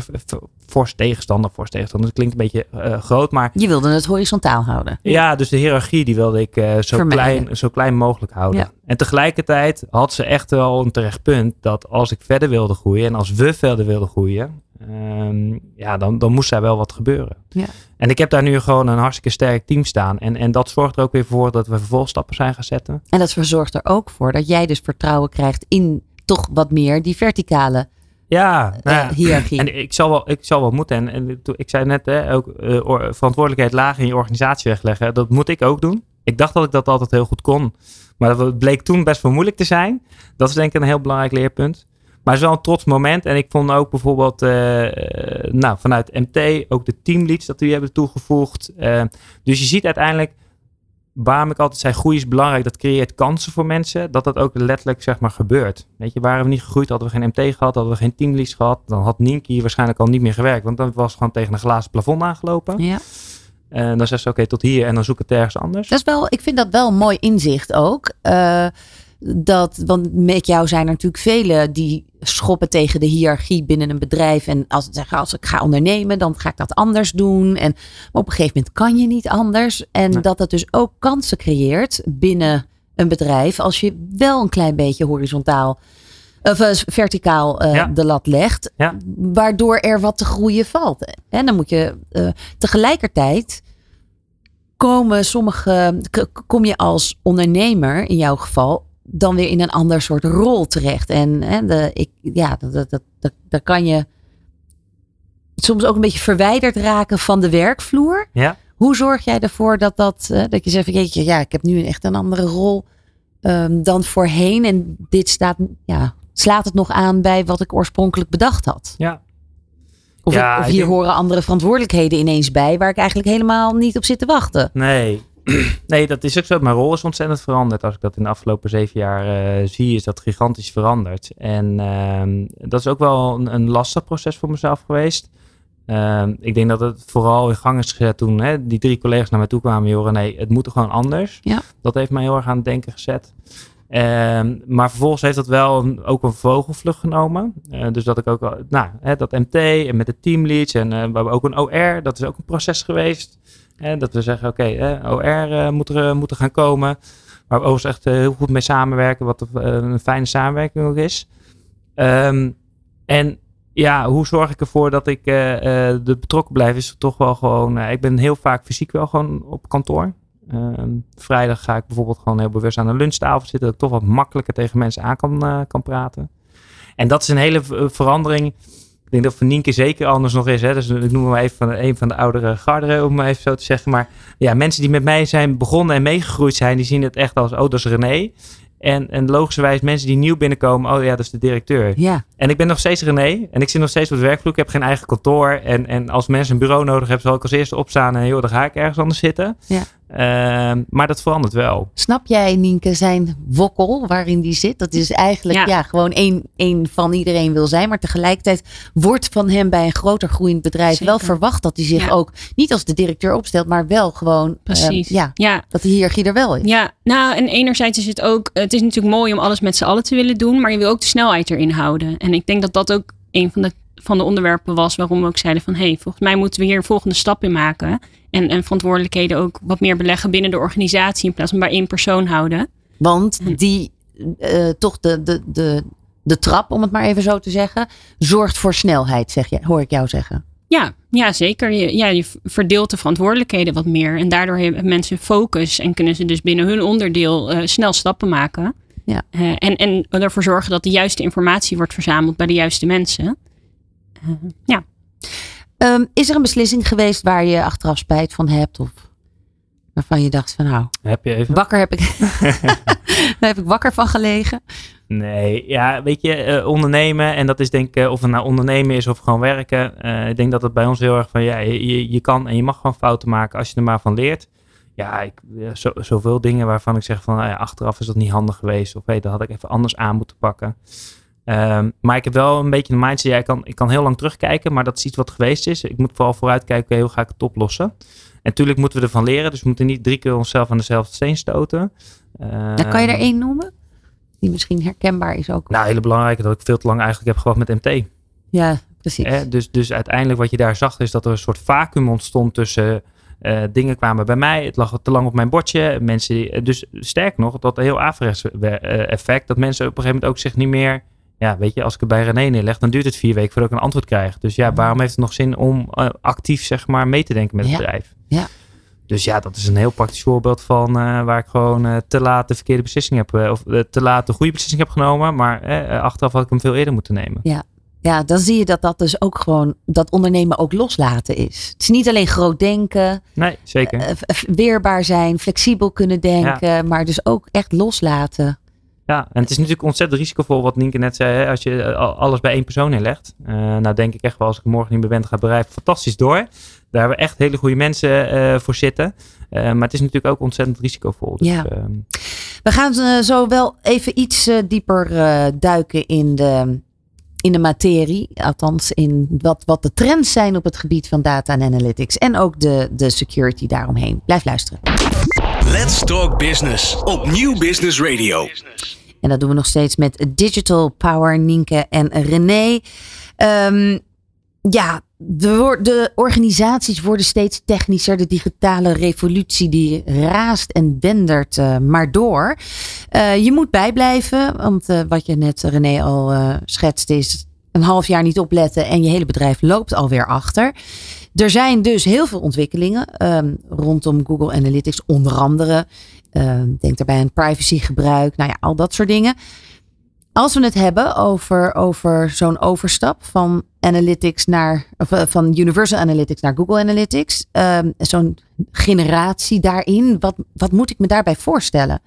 voor tegenstander, voor tegenstander. Dat klinkt een beetje uh, groot, maar... Je wilde het horizontaal houden. Ja, dus de hiërarchie die wilde ik uh, zo, klein, zo klein mogelijk houden. Ja. En tegelijkertijd had ze echt wel een terecht punt dat als ik verder wilde groeien en als we verder wilden groeien, um, ja, dan, dan moest daar wel wat gebeuren. Ja. En ik heb daar nu gewoon een hartstikke sterk team staan. En, en dat zorgt er ook weer voor dat we vervolgstappen zijn gaan zetten. En dat zorgt er ook voor dat jij dus vertrouwen krijgt in toch wat meer die verticale ja, nou ja. hiërarchie. En ik zal wel, ik zal wel moeten. En, en ik zei net, hè, ook uh, verantwoordelijkheid laag in je organisatie wegleggen. Dat moet ik ook doen. Ik dacht dat ik dat altijd heel goed kon. Maar dat bleek toen best wel moeilijk te zijn. Dat is denk ik een heel belangrijk leerpunt. Maar het is wel een trots moment. En ik vond ook bijvoorbeeld uh, nou, vanuit MT ook de teamleads dat die hebben toegevoegd. Dus je ziet uiteindelijk waarom ik altijd zei, groei is belangrijk, dat creëert kansen voor mensen, dat dat ook letterlijk zeg maar gebeurt. Weet je, waren we niet gegroeid, hadden we geen MT gehad, hadden we geen teamlease gehad, dan had Nienke hier waarschijnlijk al niet meer gewerkt, want dan was gewoon tegen een glazen plafond aangelopen. Ja. En dan zegt ze, oké, tot hier en dan zoek het ergens anders. Dat is wel, ik vind dat wel een mooi inzicht ook. Uh, dat, want met jou zijn er natuurlijk velen die schoppen tegen de hiërarchie binnen een bedrijf. En als, zeggen, als ik ga ondernemen, dan ga ik dat anders doen. En op een gegeven moment kan je niet anders. En nee. dat dat dus ook kansen creëert binnen een bedrijf. Als je wel een klein beetje horizontaal of verticaal uh, ja. de lat legt. Ja. Waardoor er wat te groeien valt. En dan moet je uh, tegelijkertijd komen sommige, kom je als ondernemer in jouw geval dan weer in een ander soort rol terecht. En hè, de, ik, ja, dat, dat, dat, dat kan je soms ook een beetje verwijderd raken van de werkvloer. Ja. Hoe zorg jij ervoor dat, dat, uh, dat je zegt, jeetje, ja, ik heb nu echt een andere rol um, dan voorheen. En dit staat, ja, slaat het nog aan bij wat ik oorspronkelijk bedacht had. Ja. Of, ja, ik, of hier denk... horen andere verantwoordelijkheden ineens bij, waar ik eigenlijk helemaal niet op zit te wachten. Nee, [clears throat] nee, dat is ook zo. Mijn rol is ontzettend veranderd. Als ik dat in de afgelopen zeven jaar uh, zie, is dat gigantisch veranderd. En uh, dat is ook wel een, een, lastig proces voor mezelf geweest. Uh, ik denk dat het vooral in gang is gezet toen hè, die drie collega's naar mij toe kwamen. Joren, nee, het moet gewoon anders. Ja. Dat heeft mij heel erg aan het denken gezet. Uh, maar vervolgens heeft dat wel ook een vogelvlucht genomen. Uh, dus dat ik ook, nou, hè, dat MT en met de teamleads en uh, we hebben ook een OR, dat is ook een proces geweest. Hè, dat we zeggen, oké, OR moet, er, moet er gaan komen. Waar we overigens echt heel goed mee samenwerken, wat een fijne samenwerking ook is. Um, en ja, hoe zorg ik ervoor dat ik de betrokken blijf, is toch wel gewoon, ik ben heel vaak fysiek wel gewoon op kantoor. Uh, vrijdag ga ik bijvoorbeeld gewoon heel bewust aan de lunchtafel zitten. Dat ik toch wat makkelijker tegen mensen aan kan, uh, kan praten. En dat is een hele verandering. Ik denk dat voor Nienke zeker anders nog is. Hè? Dus ik noem maar even van een van de oudere garderen, om maar even zo te zeggen. Maar ja, mensen die met mij zijn begonnen en meegegroeid zijn, die zien het echt als, oh, dat is René. En, en logischerwijs mensen die nieuw binnenkomen, oh ja, dat is de directeur. Ja. En ik ben nog steeds René. En ik zit nog steeds op de werkvloer. Ik heb geen eigen kantoor. En, en als mensen een bureau nodig hebben, zal ik als eerste opstaan. En dan ga ik ergens anders zitten. Ja. Uh, maar dat verandert wel. Snap jij, Nienke, zijn wokkel waarin die zit? Dat is eigenlijk ja. ja gewoon één, één van iedereen wil zijn. Maar tegelijkertijd wordt van hem bij een groter groeiend bedrijf Zeker. wel verwacht dat hij zich ja. ook niet als de directeur opstelt, maar wel gewoon Precies. Uh, ja, ja, dat de hiërarchie er wel is. Ja, nou en enerzijds is het ook, het is natuurlijk mooi om alles met z'n allen te willen doen, maar je wil ook de snelheid erin houden. En ik denk dat dat ook een van de van de onderwerpen was waarom we ook zeiden van hé, hey, volgens mij moeten we hier een volgende stap in maken. En, en verantwoordelijkheden ook wat meer beleggen binnen de organisatie in plaats van bij één persoon houden. Want die uh, toch de, de, de, de trap, om het maar even zo te zeggen, zorgt voor snelheid, zeg je, hoor ik jou zeggen. Ja, ja zeker. Je, ja, je verdeelt de verantwoordelijkheden wat meer. En daardoor hebben mensen focus en kunnen ze dus binnen hun onderdeel uh, snel stappen maken. Ja. Uh, en, en ervoor zorgen dat de juiste informatie wordt verzameld bij de juiste mensen. [laughs] ja. Ehm, is er een beslissing geweest waar je achteraf spijt van hebt? Of waarvan je dacht van nou, Heb je even? wakker heb ik, [laughs] [laughs] daar heb ik wakker van gelegen. Nee, ja, weet je, eh, ondernemen en dat is denk ik, eh, of het nou ondernemen is of gewoon werken. eh, ik denk dat het bij ons heel erg van, ja, je, je kan en je mag gewoon fouten maken als je er maar van leert. Ja, ik, zo, zoveel dingen waarvan ik zeg van, nou ja, achteraf is dat niet handig geweest. Of weet, dat had ik even anders aan moeten pakken. Ehm, maar ik heb wel een beetje de mindset, ja, ik kan, ik kan heel lang terugkijken, maar dat is iets wat geweest is. Ik moet vooral vooruitkijken, oké, hoe ga ik het oplossen? En natuurlijk moeten we ervan leren, dus we moeten niet drie keer onszelf aan dezelfde steen stoten. Dan kan je er Ehm, één noemen? Die misschien herkenbaar is ook. Nou, hele belangrijke dat ik veel te lang eigenlijk heb gewacht met MT. ja, precies. Dus, dus uiteindelijk wat je daar zag is dat er een soort vacuüm ontstond tussen eh, dingen kwamen bij mij. Het lag te lang op mijn bordje. Mensen, eh, dus sterk nog, dat heel averechts eh, effect. Dat mensen op een gegeven moment ook zich niet meer... Ja, weet je, als ik het bij René neerleg, dan duurt het vier weken voordat ik een antwoord krijg. Dus ja, waarom heeft het nog zin om eh, actief zeg maar mee te denken met het Ja. bedrijf? Ja. Dus ja, dat is een heel praktisch voorbeeld van eh, waar ik gewoon eh, te laat de verkeerde beslissing heb, of te laat de goede beslissing heb genomen. Maar achteraf had ik hem veel eerder moeten nemen. Ja, dan zie je dat dat dus ook gewoon, dat ondernemen ook loslaten is. Het is niet alleen groot denken, Nee, zeker. weerbaar zijn, flexibel kunnen denken, maar dus ook echt loslaten. Ja, en het is natuurlijk ontzettend risicovol wat Nienke net zei. Hè? Als je eh, al- alles bij één persoon neerlegt. Eh, nou denk ik echt wel als ik morgen niet meer ben, gaat het bedrijf fantastisch door. Daar hebben we echt hele goede mensen eh, voor zitten. Maar het is natuurlijk ook ontzettend risicovol. Dus, Ja. ehm, We gaan zo wel even iets dieper duiken in de, in de materie. Althans, in wat, wat de trends zijn op het gebied van data en analytics. En ook de, de security daaromheen. Blijf luisteren. Let's Talk Business op Nieuw Business Radio. En dat doen we nog steeds met Digital Power, Nienke en René. Ehm, ja, de, de organisaties worden steeds technischer. De digitale revolutie die raast en dendert eh, maar door. Eh, je moet bijblijven, want eh, wat je net René al schetst is een half jaar niet opletten en je hele bedrijf loopt alweer achter. Er zijn dus heel veel ontwikkelingen ehm, rondom Google Analytics, onder andere. Ehm, denk daarbij aan privacygebruik, nou ja, al dat soort dingen. Als we het hebben over, over zo'n overstap van analytics naar, of, eh, van Universal Analytics naar Google Analytics, ehm, zo'n generatie daarin, wat, wat moet ik me daarbij voorstellen?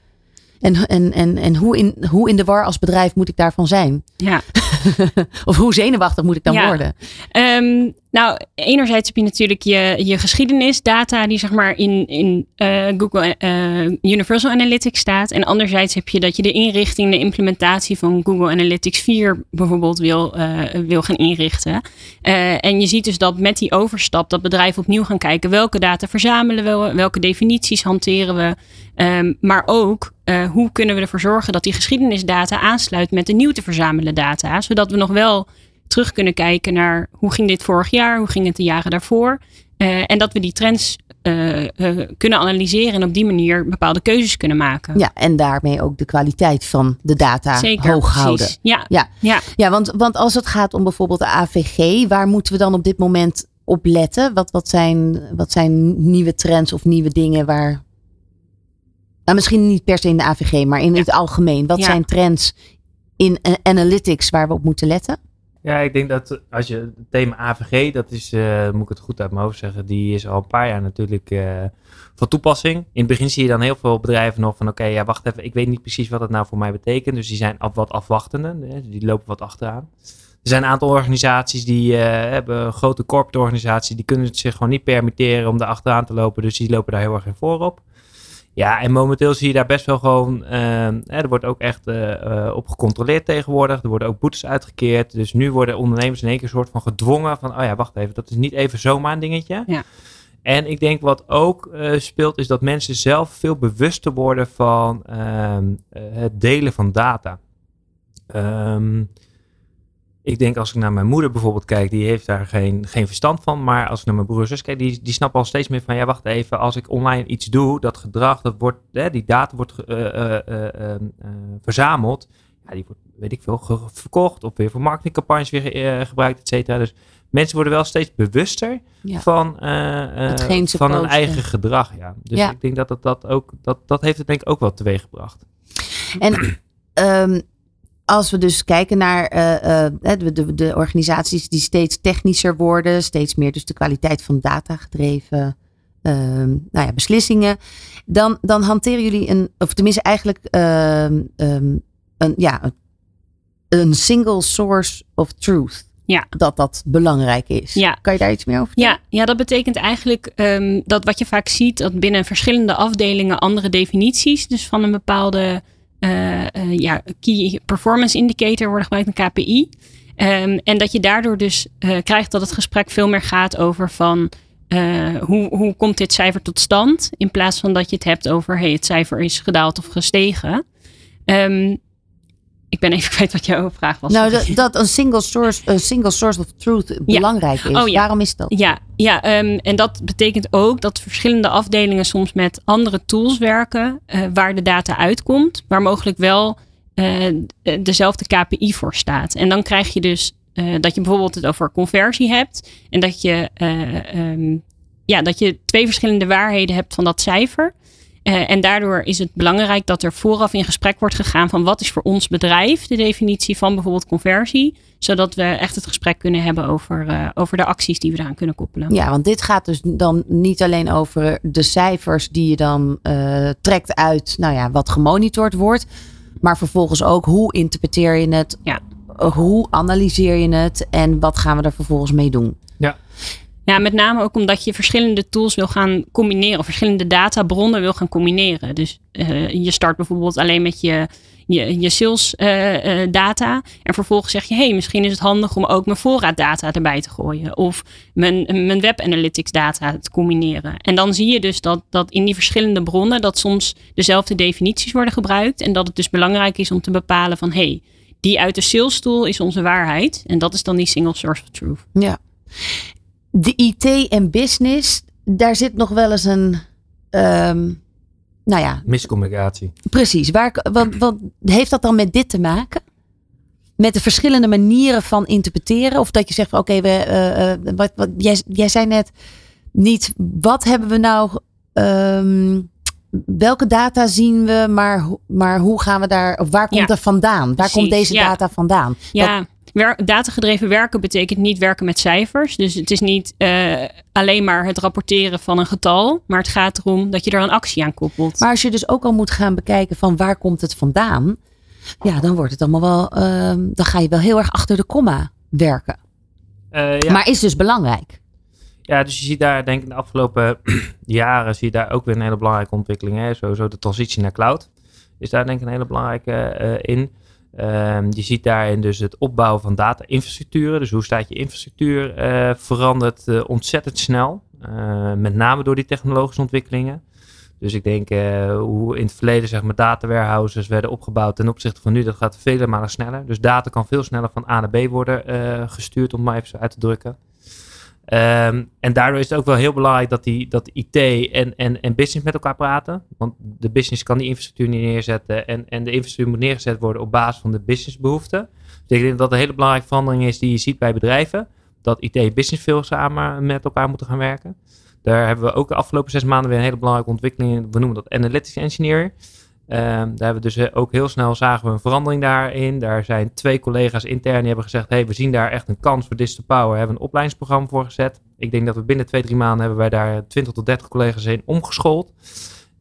En, en, en, en hoe, in, hoe in de war als bedrijf moet ik daarvan zijn? Ja. [laughs] of hoe zenuwachtig moet ik dan Ja. worden? Ehm, nou, enerzijds heb je natuurlijk je, je geschiedenisdata die zeg maar in, in eh, Google eh, Universal Analytics staat. En anderzijds heb je dat je de inrichting, de implementatie van Google Analytics 4 bijvoorbeeld wil, eh, wil gaan inrichten. Eh, en je ziet dus dat met die overstap dat bedrijven opnieuw gaan kijken welke data verzamelen we, welke definities hanteren we. Ehm, maar ook eh, hoe kunnen we ervoor zorgen dat die geschiedenisdata aansluit met de nieuw te verzamelen data. Zodat we nog wel terug kunnen kijken naar hoe ging dit vorig jaar, hoe ging het de jaren daarvoor. Eh, en dat we die trends eh, kunnen analyseren en op die manier bepaalde keuzes kunnen maken. Ja, en daarmee ook de kwaliteit van de data Zeker, hoog precies. houden. Ja, Ja. ja. Ja, want, want als het gaat om bijvoorbeeld de AVG, waar moeten we dan op dit moment op letten? Wat, wat, zijn, wat zijn nieuwe trends of nieuwe dingen waar. Nou, misschien niet per se in de AVG, maar in Ja. het algemeen. Wat Ja. zijn trends in eh, analytics waar we op moeten letten? Ja, ik denk dat als je het thema AVG, dat is, eh, moet ik het goed uit mijn hoofd zeggen, die is al een paar jaar natuurlijk eh, van toepassing. In het begin zie je dan heel veel bedrijven nog van, oké, ja, wacht even, ik weet niet precies wat het nou voor mij betekent. Dus die zijn af, wat afwachtende, hè, die lopen wat achteraan. Er zijn een aantal organisaties die eh, hebben, grote corporate organisaties, die kunnen het zich gewoon niet permitteren om daar achteraan te lopen. Dus die lopen daar heel erg in voorop. Ja, en momenteel zie je daar best wel gewoon. eh, hè, er wordt ook echt eh, eh, op gecontroleerd tegenwoordig. Er worden ook boetes uitgekeerd. Dus nu worden ondernemers in één keer soort van gedwongen van. Oh ja, wacht even, dat is niet even zomaar een dingetje. Ja. En ik denk wat ook eh, speelt, is dat mensen zelf veel bewuster worden van ehm, eh, het delen van data. Ehm, ik denk als ik naar mijn moeder bijvoorbeeld kijk, die heeft daar geen, geen verstand van. Maar als ik naar mijn broer en zus kijk, die, die snappen al steeds meer van, ja wacht even, als ik online iets doe, dat gedrag, dat wordt, hè, die data wordt eh, eh, eh, eh, eh, verzameld. Ja, die wordt, weet ik veel, verkocht of weer voor marketingcampagnes weer gebruikt, et cetera. Dus mensen worden wel steeds bewuster Ja. van, van hun eigen gedrag. Ja. Dus Ja. ik denk dat het dat ook, dat, dat heeft het denk ik ook wel teweeg gebracht. En ehm, als we dus kijken naar uh, de, de, de, organisaties die steeds technischer worden, steeds meer dus de kwaliteit van data gedreven ehm, nou ja, beslissingen, dan, dan hanteren jullie een, of tenminste eigenlijk ehm, ehm, een, ja, een single source of truth. Ja. Dat dat belangrijk is. Ja. Kan je daar iets meer over vertellen? Ja, ja dat betekent eigenlijk dat wat je vaak ziet, dat binnen verschillende afdelingen andere definities, dus van een bepaalde ja, Key Performance Indicator worden gebruikt, een KPI. Um, en dat je daardoor dus uh, krijgt dat het gesprek veel meer gaat over van hoe, hoe komt dit cijfer tot stand? In plaats van dat je het hebt over hey, het cijfer is gedaald of gestegen. Um, ik ben even [laughs] kwijt wat jouw vraag was. Nou, dat, dat een single source, een single source of truth belangrijk is. Oh, ja. Waarom is dat? Ja, ja um, en dat betekent ook dat verschillende afdelingen soms met andere tools werken uh, waar de data uitkomt, waar mogelijk wel uh, dezelfde KPI voor staat. En dan krijg je dus uh, dat je bijvoorbeeld het over conversie hebt en dat je, um, ja, dat je twee verschillende waarheden hebt van dat cijfer. Uh, en daardoor is het belangrijk dat er vooraf in gesprek wordt gegaan van wat is voor ons bedrijf de definitie van bijvoorbeeld conversie. Zodat we echt het gesprek kunnen hebben over, uh, over de acties die we eraan kunnen koppelen. Ja, want dit gaat dus dan niet alleen over de cijfers die je dan uh, trekt uit nou ja, wat gemonitord wordt. Maar vervolgens ook hoe interpreteer je het? Ja. Hoe analyseer je het? En wat gaan we er vervolgens mee doen? Ja. Met name ook omdat je verschillende tools wil gaan combineren, verschillende databronnen wil gaan combineren. Dus uh, je start bijvoorbeeld alleen met je, je, je sales uh, uh, data. En vervolgens zeg je, hey, misschien is het handig om ook mijn voorraaddata erbij te gooien. Of mijn, mijn web analytics data te combineren. En dan zie je dus dat, dat in die verschillende bronnen dat soms dezelfde definities worden gebruikt. En dat het dus belangrijk is om te bepalen van, hey, die uit de sales tool is onze waarheid. En dat is dan die single source of truth. Ja de IT en business, daar zit nog wel eens een. Um, nou ja. Miscommunicatie. Precies. Waar, wat, wat heeft dat dan met dit te maken? Met de verschillende manieren van interpreteren? Of dat je zegt: oké, okay, uh, uh, wat, wat, jij, jij zei net niet, wat hebben we nou. Um, welke data zien we, maar, maar hoe gaan we daar, of waar komt ja, er vandaan? Waar precies, komt deze ja. data vandaan? Ja, dat, datagedreven werken betekent niet werken met cijfers. Dus het is niet uh, alleen maar het rapporteren van een getal. Maar het gaat erom dat je er een actie aan koppelt. Maar als je dus ook al moet gaan bekijken van waar komt het vandaan. Ja, dan wordt het allemaal wel. Uh, dan ga je wel heel erg achter de komma werken. Uh, ja. Maar is dus belangrijk. Ja, dus je ziet daar denk ik de afgelopen [clears throat] jaren zie je daar ook weer een hele belangrijke ontwikkeling. Hè? Sowieso de transitie naar cloud is daar denk ik een hele belangrijke uh, in. Um, je ziet daarin dus het opbouwen van data-infrastructuren. Dus hoe staat je infrastructuur uh, verandert uh, ontzettend snel. Uh, met name door die technologische ontwikkelingen. Dus ik denk hoe in het verleden zeg maar data warehouses werden opgebouwd ten opzichte van nu, dat gaat vele malen sneller. Dus data kan veel sneller van A naar B worden gestuurd, om maar even zo uit te drukken. Um, en daardoor is het ook wel heel belangrijk dat, die, dat IT en, en, en business met elkaar praten. Want de business kan die infrastructuur niet neerzetten. En, en de infrastructuur moet neergezet worden op basis van de businessbehoeften. Dus ik denk dat een hele belangrijke verandering is die je ziet bij bedrijven. Dat IT en business veel samen met elkaar moeten gaan werken. Daar hebben we ook de afgelopen zes maanden weer een hele belangrijke ontwikkeling in. We noemen dat Analytics Engineering. Um, daar hebben we dus ook heel snel zagen we een verandering daarin. Daar zijn twee collega's intern die hebben gezegd: hey, we zien daar echt een kans voor Digital Power. Hebben een opleidingsprogramma voor gezet. Ik denk dat we binnen twee, drie maanden hebben wij daar 20 tot 30 collega's in omgeschoold.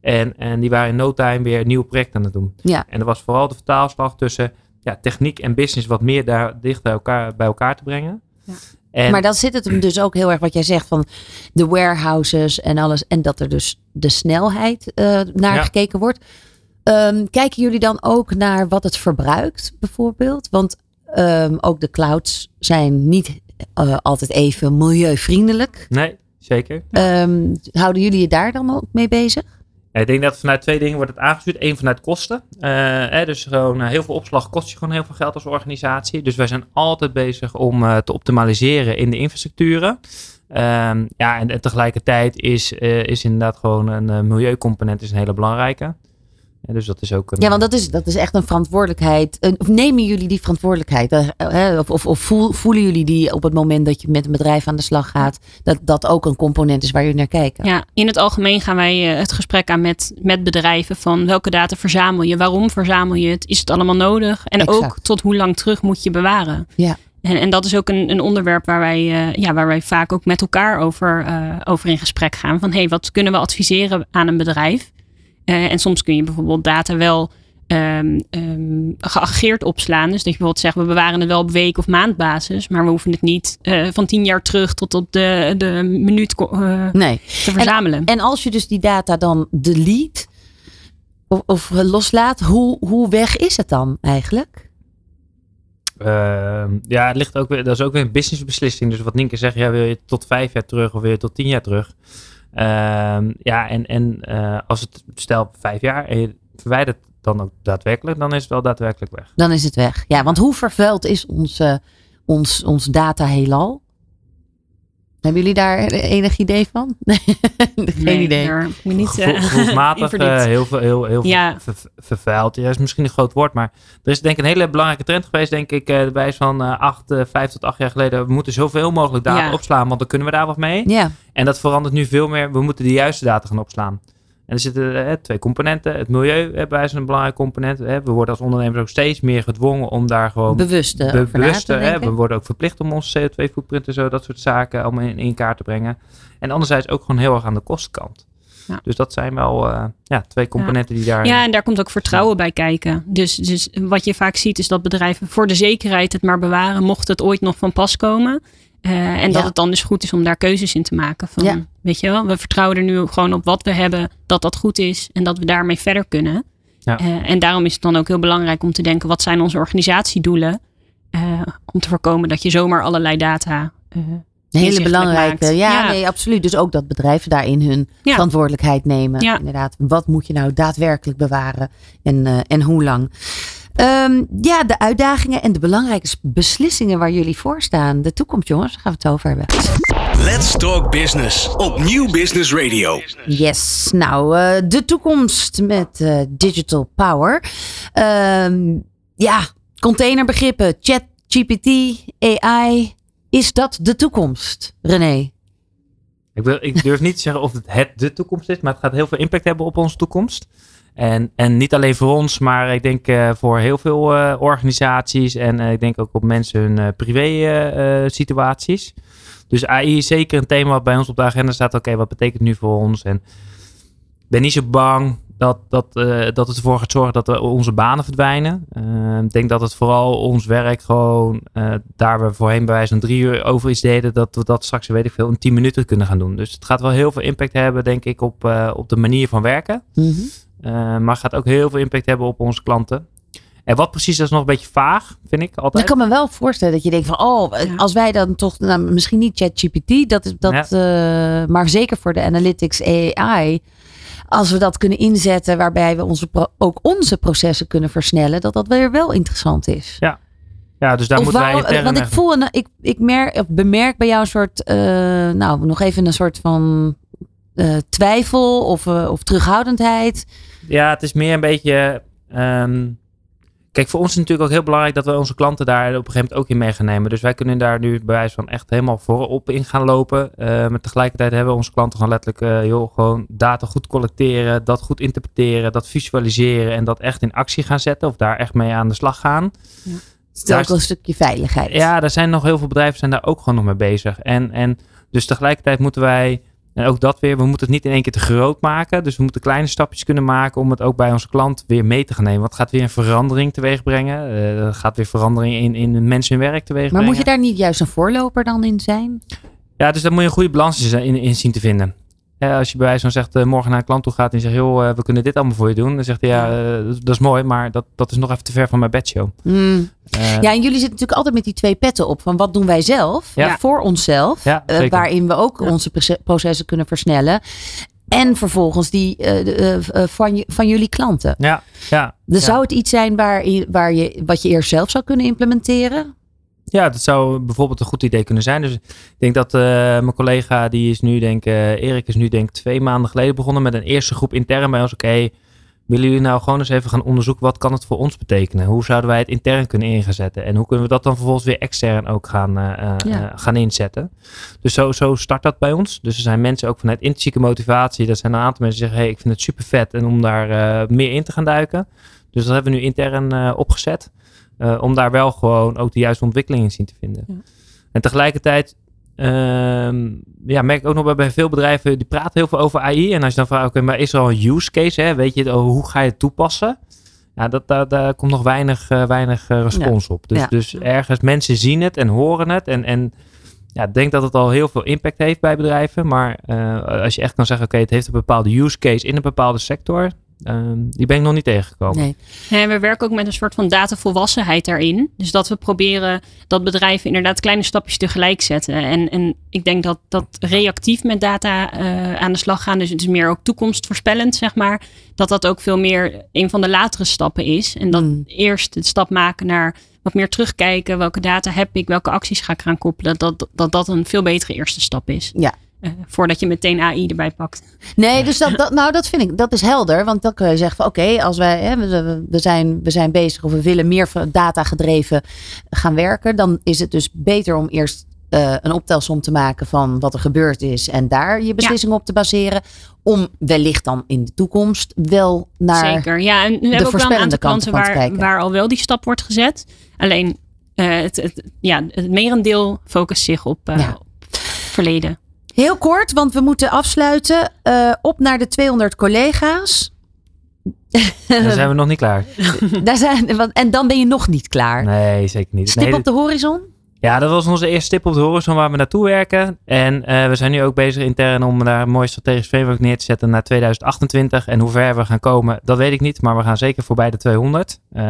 En, en die waren in no time weer nieuwe projecten aan het doen. Ja. En dat was vooral de vertaalslag tussen ja, techniek en business wat meer daar dicht bij elkaar, bij elkaar te brengen. Ja. En, maar dan zit het hem dus ook heel erg wat jij zegt van de warehouses en alles. En dat er dus de snelheid uh, naar ja. gekeken wordt. Um, kijken jullie dan ook naar wat het verbruikt, bijvoorbeeld? Want um, ook de clouds zijn niet uh, altijd even milieuvriendelijk. Nee, zeker. Um, houden jullie je daar dan ook mee bezig? Ik denk dat vanuit twee dingen wordt het aangestuurd. Eén vanuit kosten. Uh, hè, dus gewoon uh, heel veel opslag kost je gewoon heel veel geld als organisatie. Dus wij zijn altijd bezig om uh, te optimaliseren in de infrastructuren. Um, ja, en, en, tegelijkertijd is, is inderdaad gewoon een milieucomponent is een hele belangrijke. Ja, dus dat is ook een, Ja, want dat is, dat is echt een verantwoordelijkheid. Een- Of nemen jullie die verantwoordelijkheid? Eh, hè, Of, of, of voel- voelen jullie die op het moment dat je met een bedrijf aan de slag gaat, dat dat ook een component is waar jullie naar kijken? Ja, in het algemeen gaan wij eh, het gesprek aan met, met bedrijven van welke data verzamel je, waarom verzamel je het, is het allemaal nodig en ook tot hoe lang terug moet je bewaren. Ja. En, en dat is ook een, een onderwerp waar wij, eh, ja, waar wij vaak ook met elkaar over, eh, over in gesprek gaan. Van hey, wat kunnen we adviseren aan een bedrijf? Eh, en soms kun je bijvoorbeeld data wel ehm, ehm, geageerd opslaan. Dus dat je bijvoorbeeld zegt, we bewaren het wel op week- of maandbasis. Maar we hoeven het niet eh, van tien jaar terug tot op de, de minuut eh, Nee. te verzamelen. En als je dus die data dan delete of, of loslaat, hoe, hoe weg is het dan eigenlijk? Ehm, ja, het ligt ook weer, dat is ook weer een businessbeslissing. Dus wat Nienke zegt, ja, wil je tot vijf jaar terug of wil je tot tien jaar terug? Ehm, ja, en, en eh, als het stel vijf jaar en je verwijdert dan ook daadwerkelijk, dan is het wel daadwerkelijk weg. Dan is het weg. Ja, want hoe vervuild is ons, eh, ons, ons data heelal? Hebben jullie daar enig idee van? [laughs] Nee, geen Nee, idee. ik niet, eh, gevoelsmatig [laughs] eh, heel, veel, heel, heel Ja. ver- ver- vervuild. Ja, is misschien een groot woord, maar er is denk ik een hele belangrijke trend geweest, denk ik, eh, de wijze van eh, acht, eh, vijf tot acht jaar geleden. We moeten zoveel mogelijk data Ja. opslaan, want dan kunnen we daar wat mee. Ja, En dat verandert nu veel meer. We moeten de juiste data gaan opslaan. En er zitten eh, twee componenten. Het milieu hebben wij een belangrijk component. Hè. We worden als ondernemers ook steeds meer gedwongen om daar gewoon bewust eh, be- over na bewust te te- hè, denken. We worden ook verplicht om onze CO2-footprint en zo, dat soort zaken allemaal in, in kaart te brengen. En anderzijds ook gewoon heel erg aan de kostenkant. Ja. Dus dat zijn wel eh, ja, twee componenten die daar. Ja, en daar komt ook vertrouwen bij kijken. Dus, dus wat je vaak ziet is dat bedrijven voor de zekerheid het maar bewaren, mocht het ooit nog van pas komen. Eh, en dat Ja. het dan dus goed is om daar keuzes in te maken. Van, Ja. Weet je wel, we vertrouwen er nu gewoon op wat we hebben, dat dat goed is en dat we daarmee verder kunnen. Ja. Eh, en daarom is het dan ook heel belangrijk om te denken, wat zijn onze organisatiedoelen? Eh, om te voorkomen dat je zomaar allerlei data eh, Een hele belangrijke. Ja, Ja. nee, absoluut. Dus ook dat bedrijven daarin hun Ja. verantwoordelijkheid nemen. Ja. Inderdaad. Wat moet je nou daadwerkelijk bewaren en, eh, en hoe lang? Ehm, ja, de uitdagingen en de belangrijke beslissingen waar jullie voor staan. De toekomst, jongens, daar gaan we het over hebben. Let's Talk Business op Nieuw Business Radio. Yes, nou, eh, de toekomst met eh, digital power. Ehm, ja, containerbegrippen, chat, GPT, AI. Is dat de toekomst, René? Ik, wil, ik durf niet te zeggen of het, het de toekomst is, maar het gaat heel veel impact hebben op onze toekomst. En, en niet alleen voor ons, maar ik denk eh, voor heel veel eh, organisaties en eh, ik denk ook op mensen hun privé situaties. Dus AI is zeker een thema wat bij ons op de agenda staat. Oké, wat betekent het nu voor ons? En ik ben niet zo bang dat, dat, eh, dat het ervoor gaat zorgen dat er onze banen verdwijnen. Eh, ik denk dat het vooral ons werk gewoon, eh, daar we voorheen bij wijze van drie uur over iets deden, dat we dat straks, weet ik veel, in tien minuten kunnen gaan doen. Dus het gaat wel heel veel impact hebben, denk ik, op, op de manier van werken. Mhm. Maar gaat ook heel veel impact hebben op onze klanten. En wat precies, dat is nog een beetje vaag, vind ik Ik altijd. kan me wel voorstellen dat je denkt van, oh, Ja. als wij dan toch, nou, misschien niet ChatGPT, dat is dat, eh, maar zeker voor de analytics AI, als we dat kunnen inzetten waarbij we onze pro- ook onze processen kunnen versnellen, dat dat weer wel interessant is. Ja, dus daar Of moeten wij want ik voel, een, ik, ik merk, of bemerk bij jou een soort, eh, nou, nog even een soort van eh, twijfel of, of terughoudendheid. Ja, het is meer een beetje. ehm, kijk, voor ons is het natuurlijk ook heel belangrijk dat we onze klanten daar op een gegeven moment ook in mee gaan nemen. Dus wij kunnen daar nu bij wijze van echt helemaal voorop in gaan lopen. Eh, maar tegelijkertijd hebben onze klanten gewoon letterlijk eh, joh, gewoon data goed collecteren, dat goed interpreteren, dat visualiseren en dat echt in actie gaan zetten of daar echt mee aan de slag gaan. Het is Daar ook wel een stukje veiligheid. Ja, er zijn nog heel veel bedrijven zijn daar ook gewoon nog mee bezig. En, en dus tegelijkertijd moeten wij, en ook dat weer, we moeten het niet in één keer te groot maken. Dus we moeten kleine stapjes kunnen maken om het ook bij onze klant weer mee te gaan nemen. Want het gaat weer een verandering teweeg brengen. Eh, het gaat weer verandering in, in mensen hun werk teweeg Maar brengen. moet je daar niet juist een voorloper dan in zijn? Ja, dus daar moet je een goede balans in, in, in zien te vinden. Ja, als je bij wijze van zegt, eh, morgen naar een klant toe gaat en zegt, joh, eh, we kunnen dit allemaal voor je doen. Dan zegt hij, ja, eh, dat is mooi, maar dat, dat is nog even te ver van mijn bedshow. Eh, Ja, en jullie zitten natuurlijk altijd met die twee petten op. Van wat doen wij zelf Ja. voor onszelf. Ja, waarin we ook onze proce- processen kunnen versnellen. En vervolgens die van, je, van jullie klanten. ja, ja. Dus zou het iets zijn waar, waar je, wat je eerst zelf zou kunnen implementeren? Ja, dat zou bijvoorbeeld een goed idee kunnen zijn. Dus ik denk dat eh, mijn collega, die is nu denk ik, eh, Erik is nu denk ik twee maanden geleden begonnen met een eerste groep intern bij ons. Oké, willen jullie nou gewoon eens even gaan onderzoeken wat kan het voor ons betekenen? Hoe zouden wij het intern kunnen inzetten? En hoe kunnen we dat dan vervolgens weer extern ook gaan, uh, ja. gaan inzetten? Dus zo, zo start dat bij ons. Dus er zijn mensen ook vanuit intrinsieke motivatie. Dat zijn een aantal mensen die zeggen, hey, ik vind het super vet en om daar meer in te gaan duiken. Dus dat hebben we nu intern opgezet. Om daar wel gewoon ook de juiste ontwikkeling in zien te vinden. Ja. En tegelijkertijd Ehm, ja, merk ik ook nog bij, veel bedrijven, die praten heel veel over AI. En als je dan vraagt, oké, maar is er al een use case? Hè? Weet je, hoe ga je het toepassen? Ja, dat, daar, daar komt nog weinig, uh, weinig uh, respons op. Dus, dus ergens mensen zien het en horen het. En, en ja, denk dat het al heel veel impact heeft bij bedrijven. Maar als je echt kan zeggen, oké, het heeft een bepaalde use case in een bepaalde sector. Ehm, die ben ik nog niet tegengekomen. Nee. nee. we werken ook met een soort van datavolwassenheid daarin. Dus dat we proberen dat bedrijven inderdaad kleine stapjes tegelijk zetten. En, en ik denk dat dat reactief met data uh, aan de slag gaan, dus het is meer ook toekomstvoorspellend, zeg maar. Dat dat ook veel meer een van de latere stappen is. En dan mm. eerst de stap maken naar wat meer terugkijken. Welke data heb ik? Welke acties ga ik eraan koppelen? Dat dat, dat een veel betere eerste stap is. Ja, eh, [laughs] voordat je meteen AI erbij pakt. Nee, dus dat, dat, nou, dat vind ik, dat is helder. Want dan kun je zeggen van oké, als wij, hè, we, we, zijn, we zijn bezig of we willen meer data gedreven gaan werken. Dan is het dus beter om eerst uh, een optelsom te maken van wat er gebeurd is. En daar je beslissing op te baseren. Om wellicht dan in de toekomst wel naar Zeker, ja. En we hebben ook wel een aantal klanten waar, waar al wel die stap wordt gezet. Alleen uh, het, het, ja, het merendeel focust zich op, uh, ja. op verleden. Heel kort, want we moeten afsluiten. Uh, op naar de 200 collega's. Dan [laughs] zijn we nog niet klaar. Daar zijn, en dan ben je nog niet klaar. Nee, zeker niet. Stip op de horizon? Ja, dat was onze eerste stip op de horizon waar we naartoe werken. En uh, we zijn nu ook bezig intern om daar een mooi strategisch framework neer te zetten naar 2028. En hoe ver we gaan komen, dat weet ik niet. Maar we gaan zeker voorbij de 200. Uh,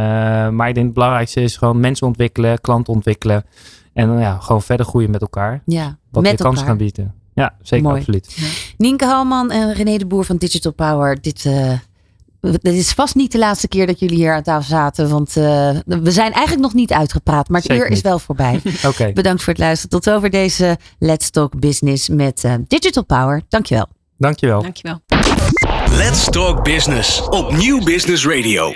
maar ik denk het belangrijkste is gewoon mensen ontwikkelen, klanten ontwikkelen. En ja, gewoon verder groeien met elkaar. Ja, wat met kans gaan bieden. Ja, zeker, absoluut. Ja. Nienke Halman en René de Boer van Digital Power. Dit, uh, dit is vast niet de laatste keer dat jullie hier aan tafel zaten. Want uh, we zijn eigenlijk nog niet uitgepraat. Maar het uur is wel voorbij. [laughs] okay. Bedankt voor het luisteren. Tot over deze Let's Talk Business met uh, Digital Power. Dankjewel. Dankjewel. Dankjewel. Let's Talk Business op Nieuw Business Radio.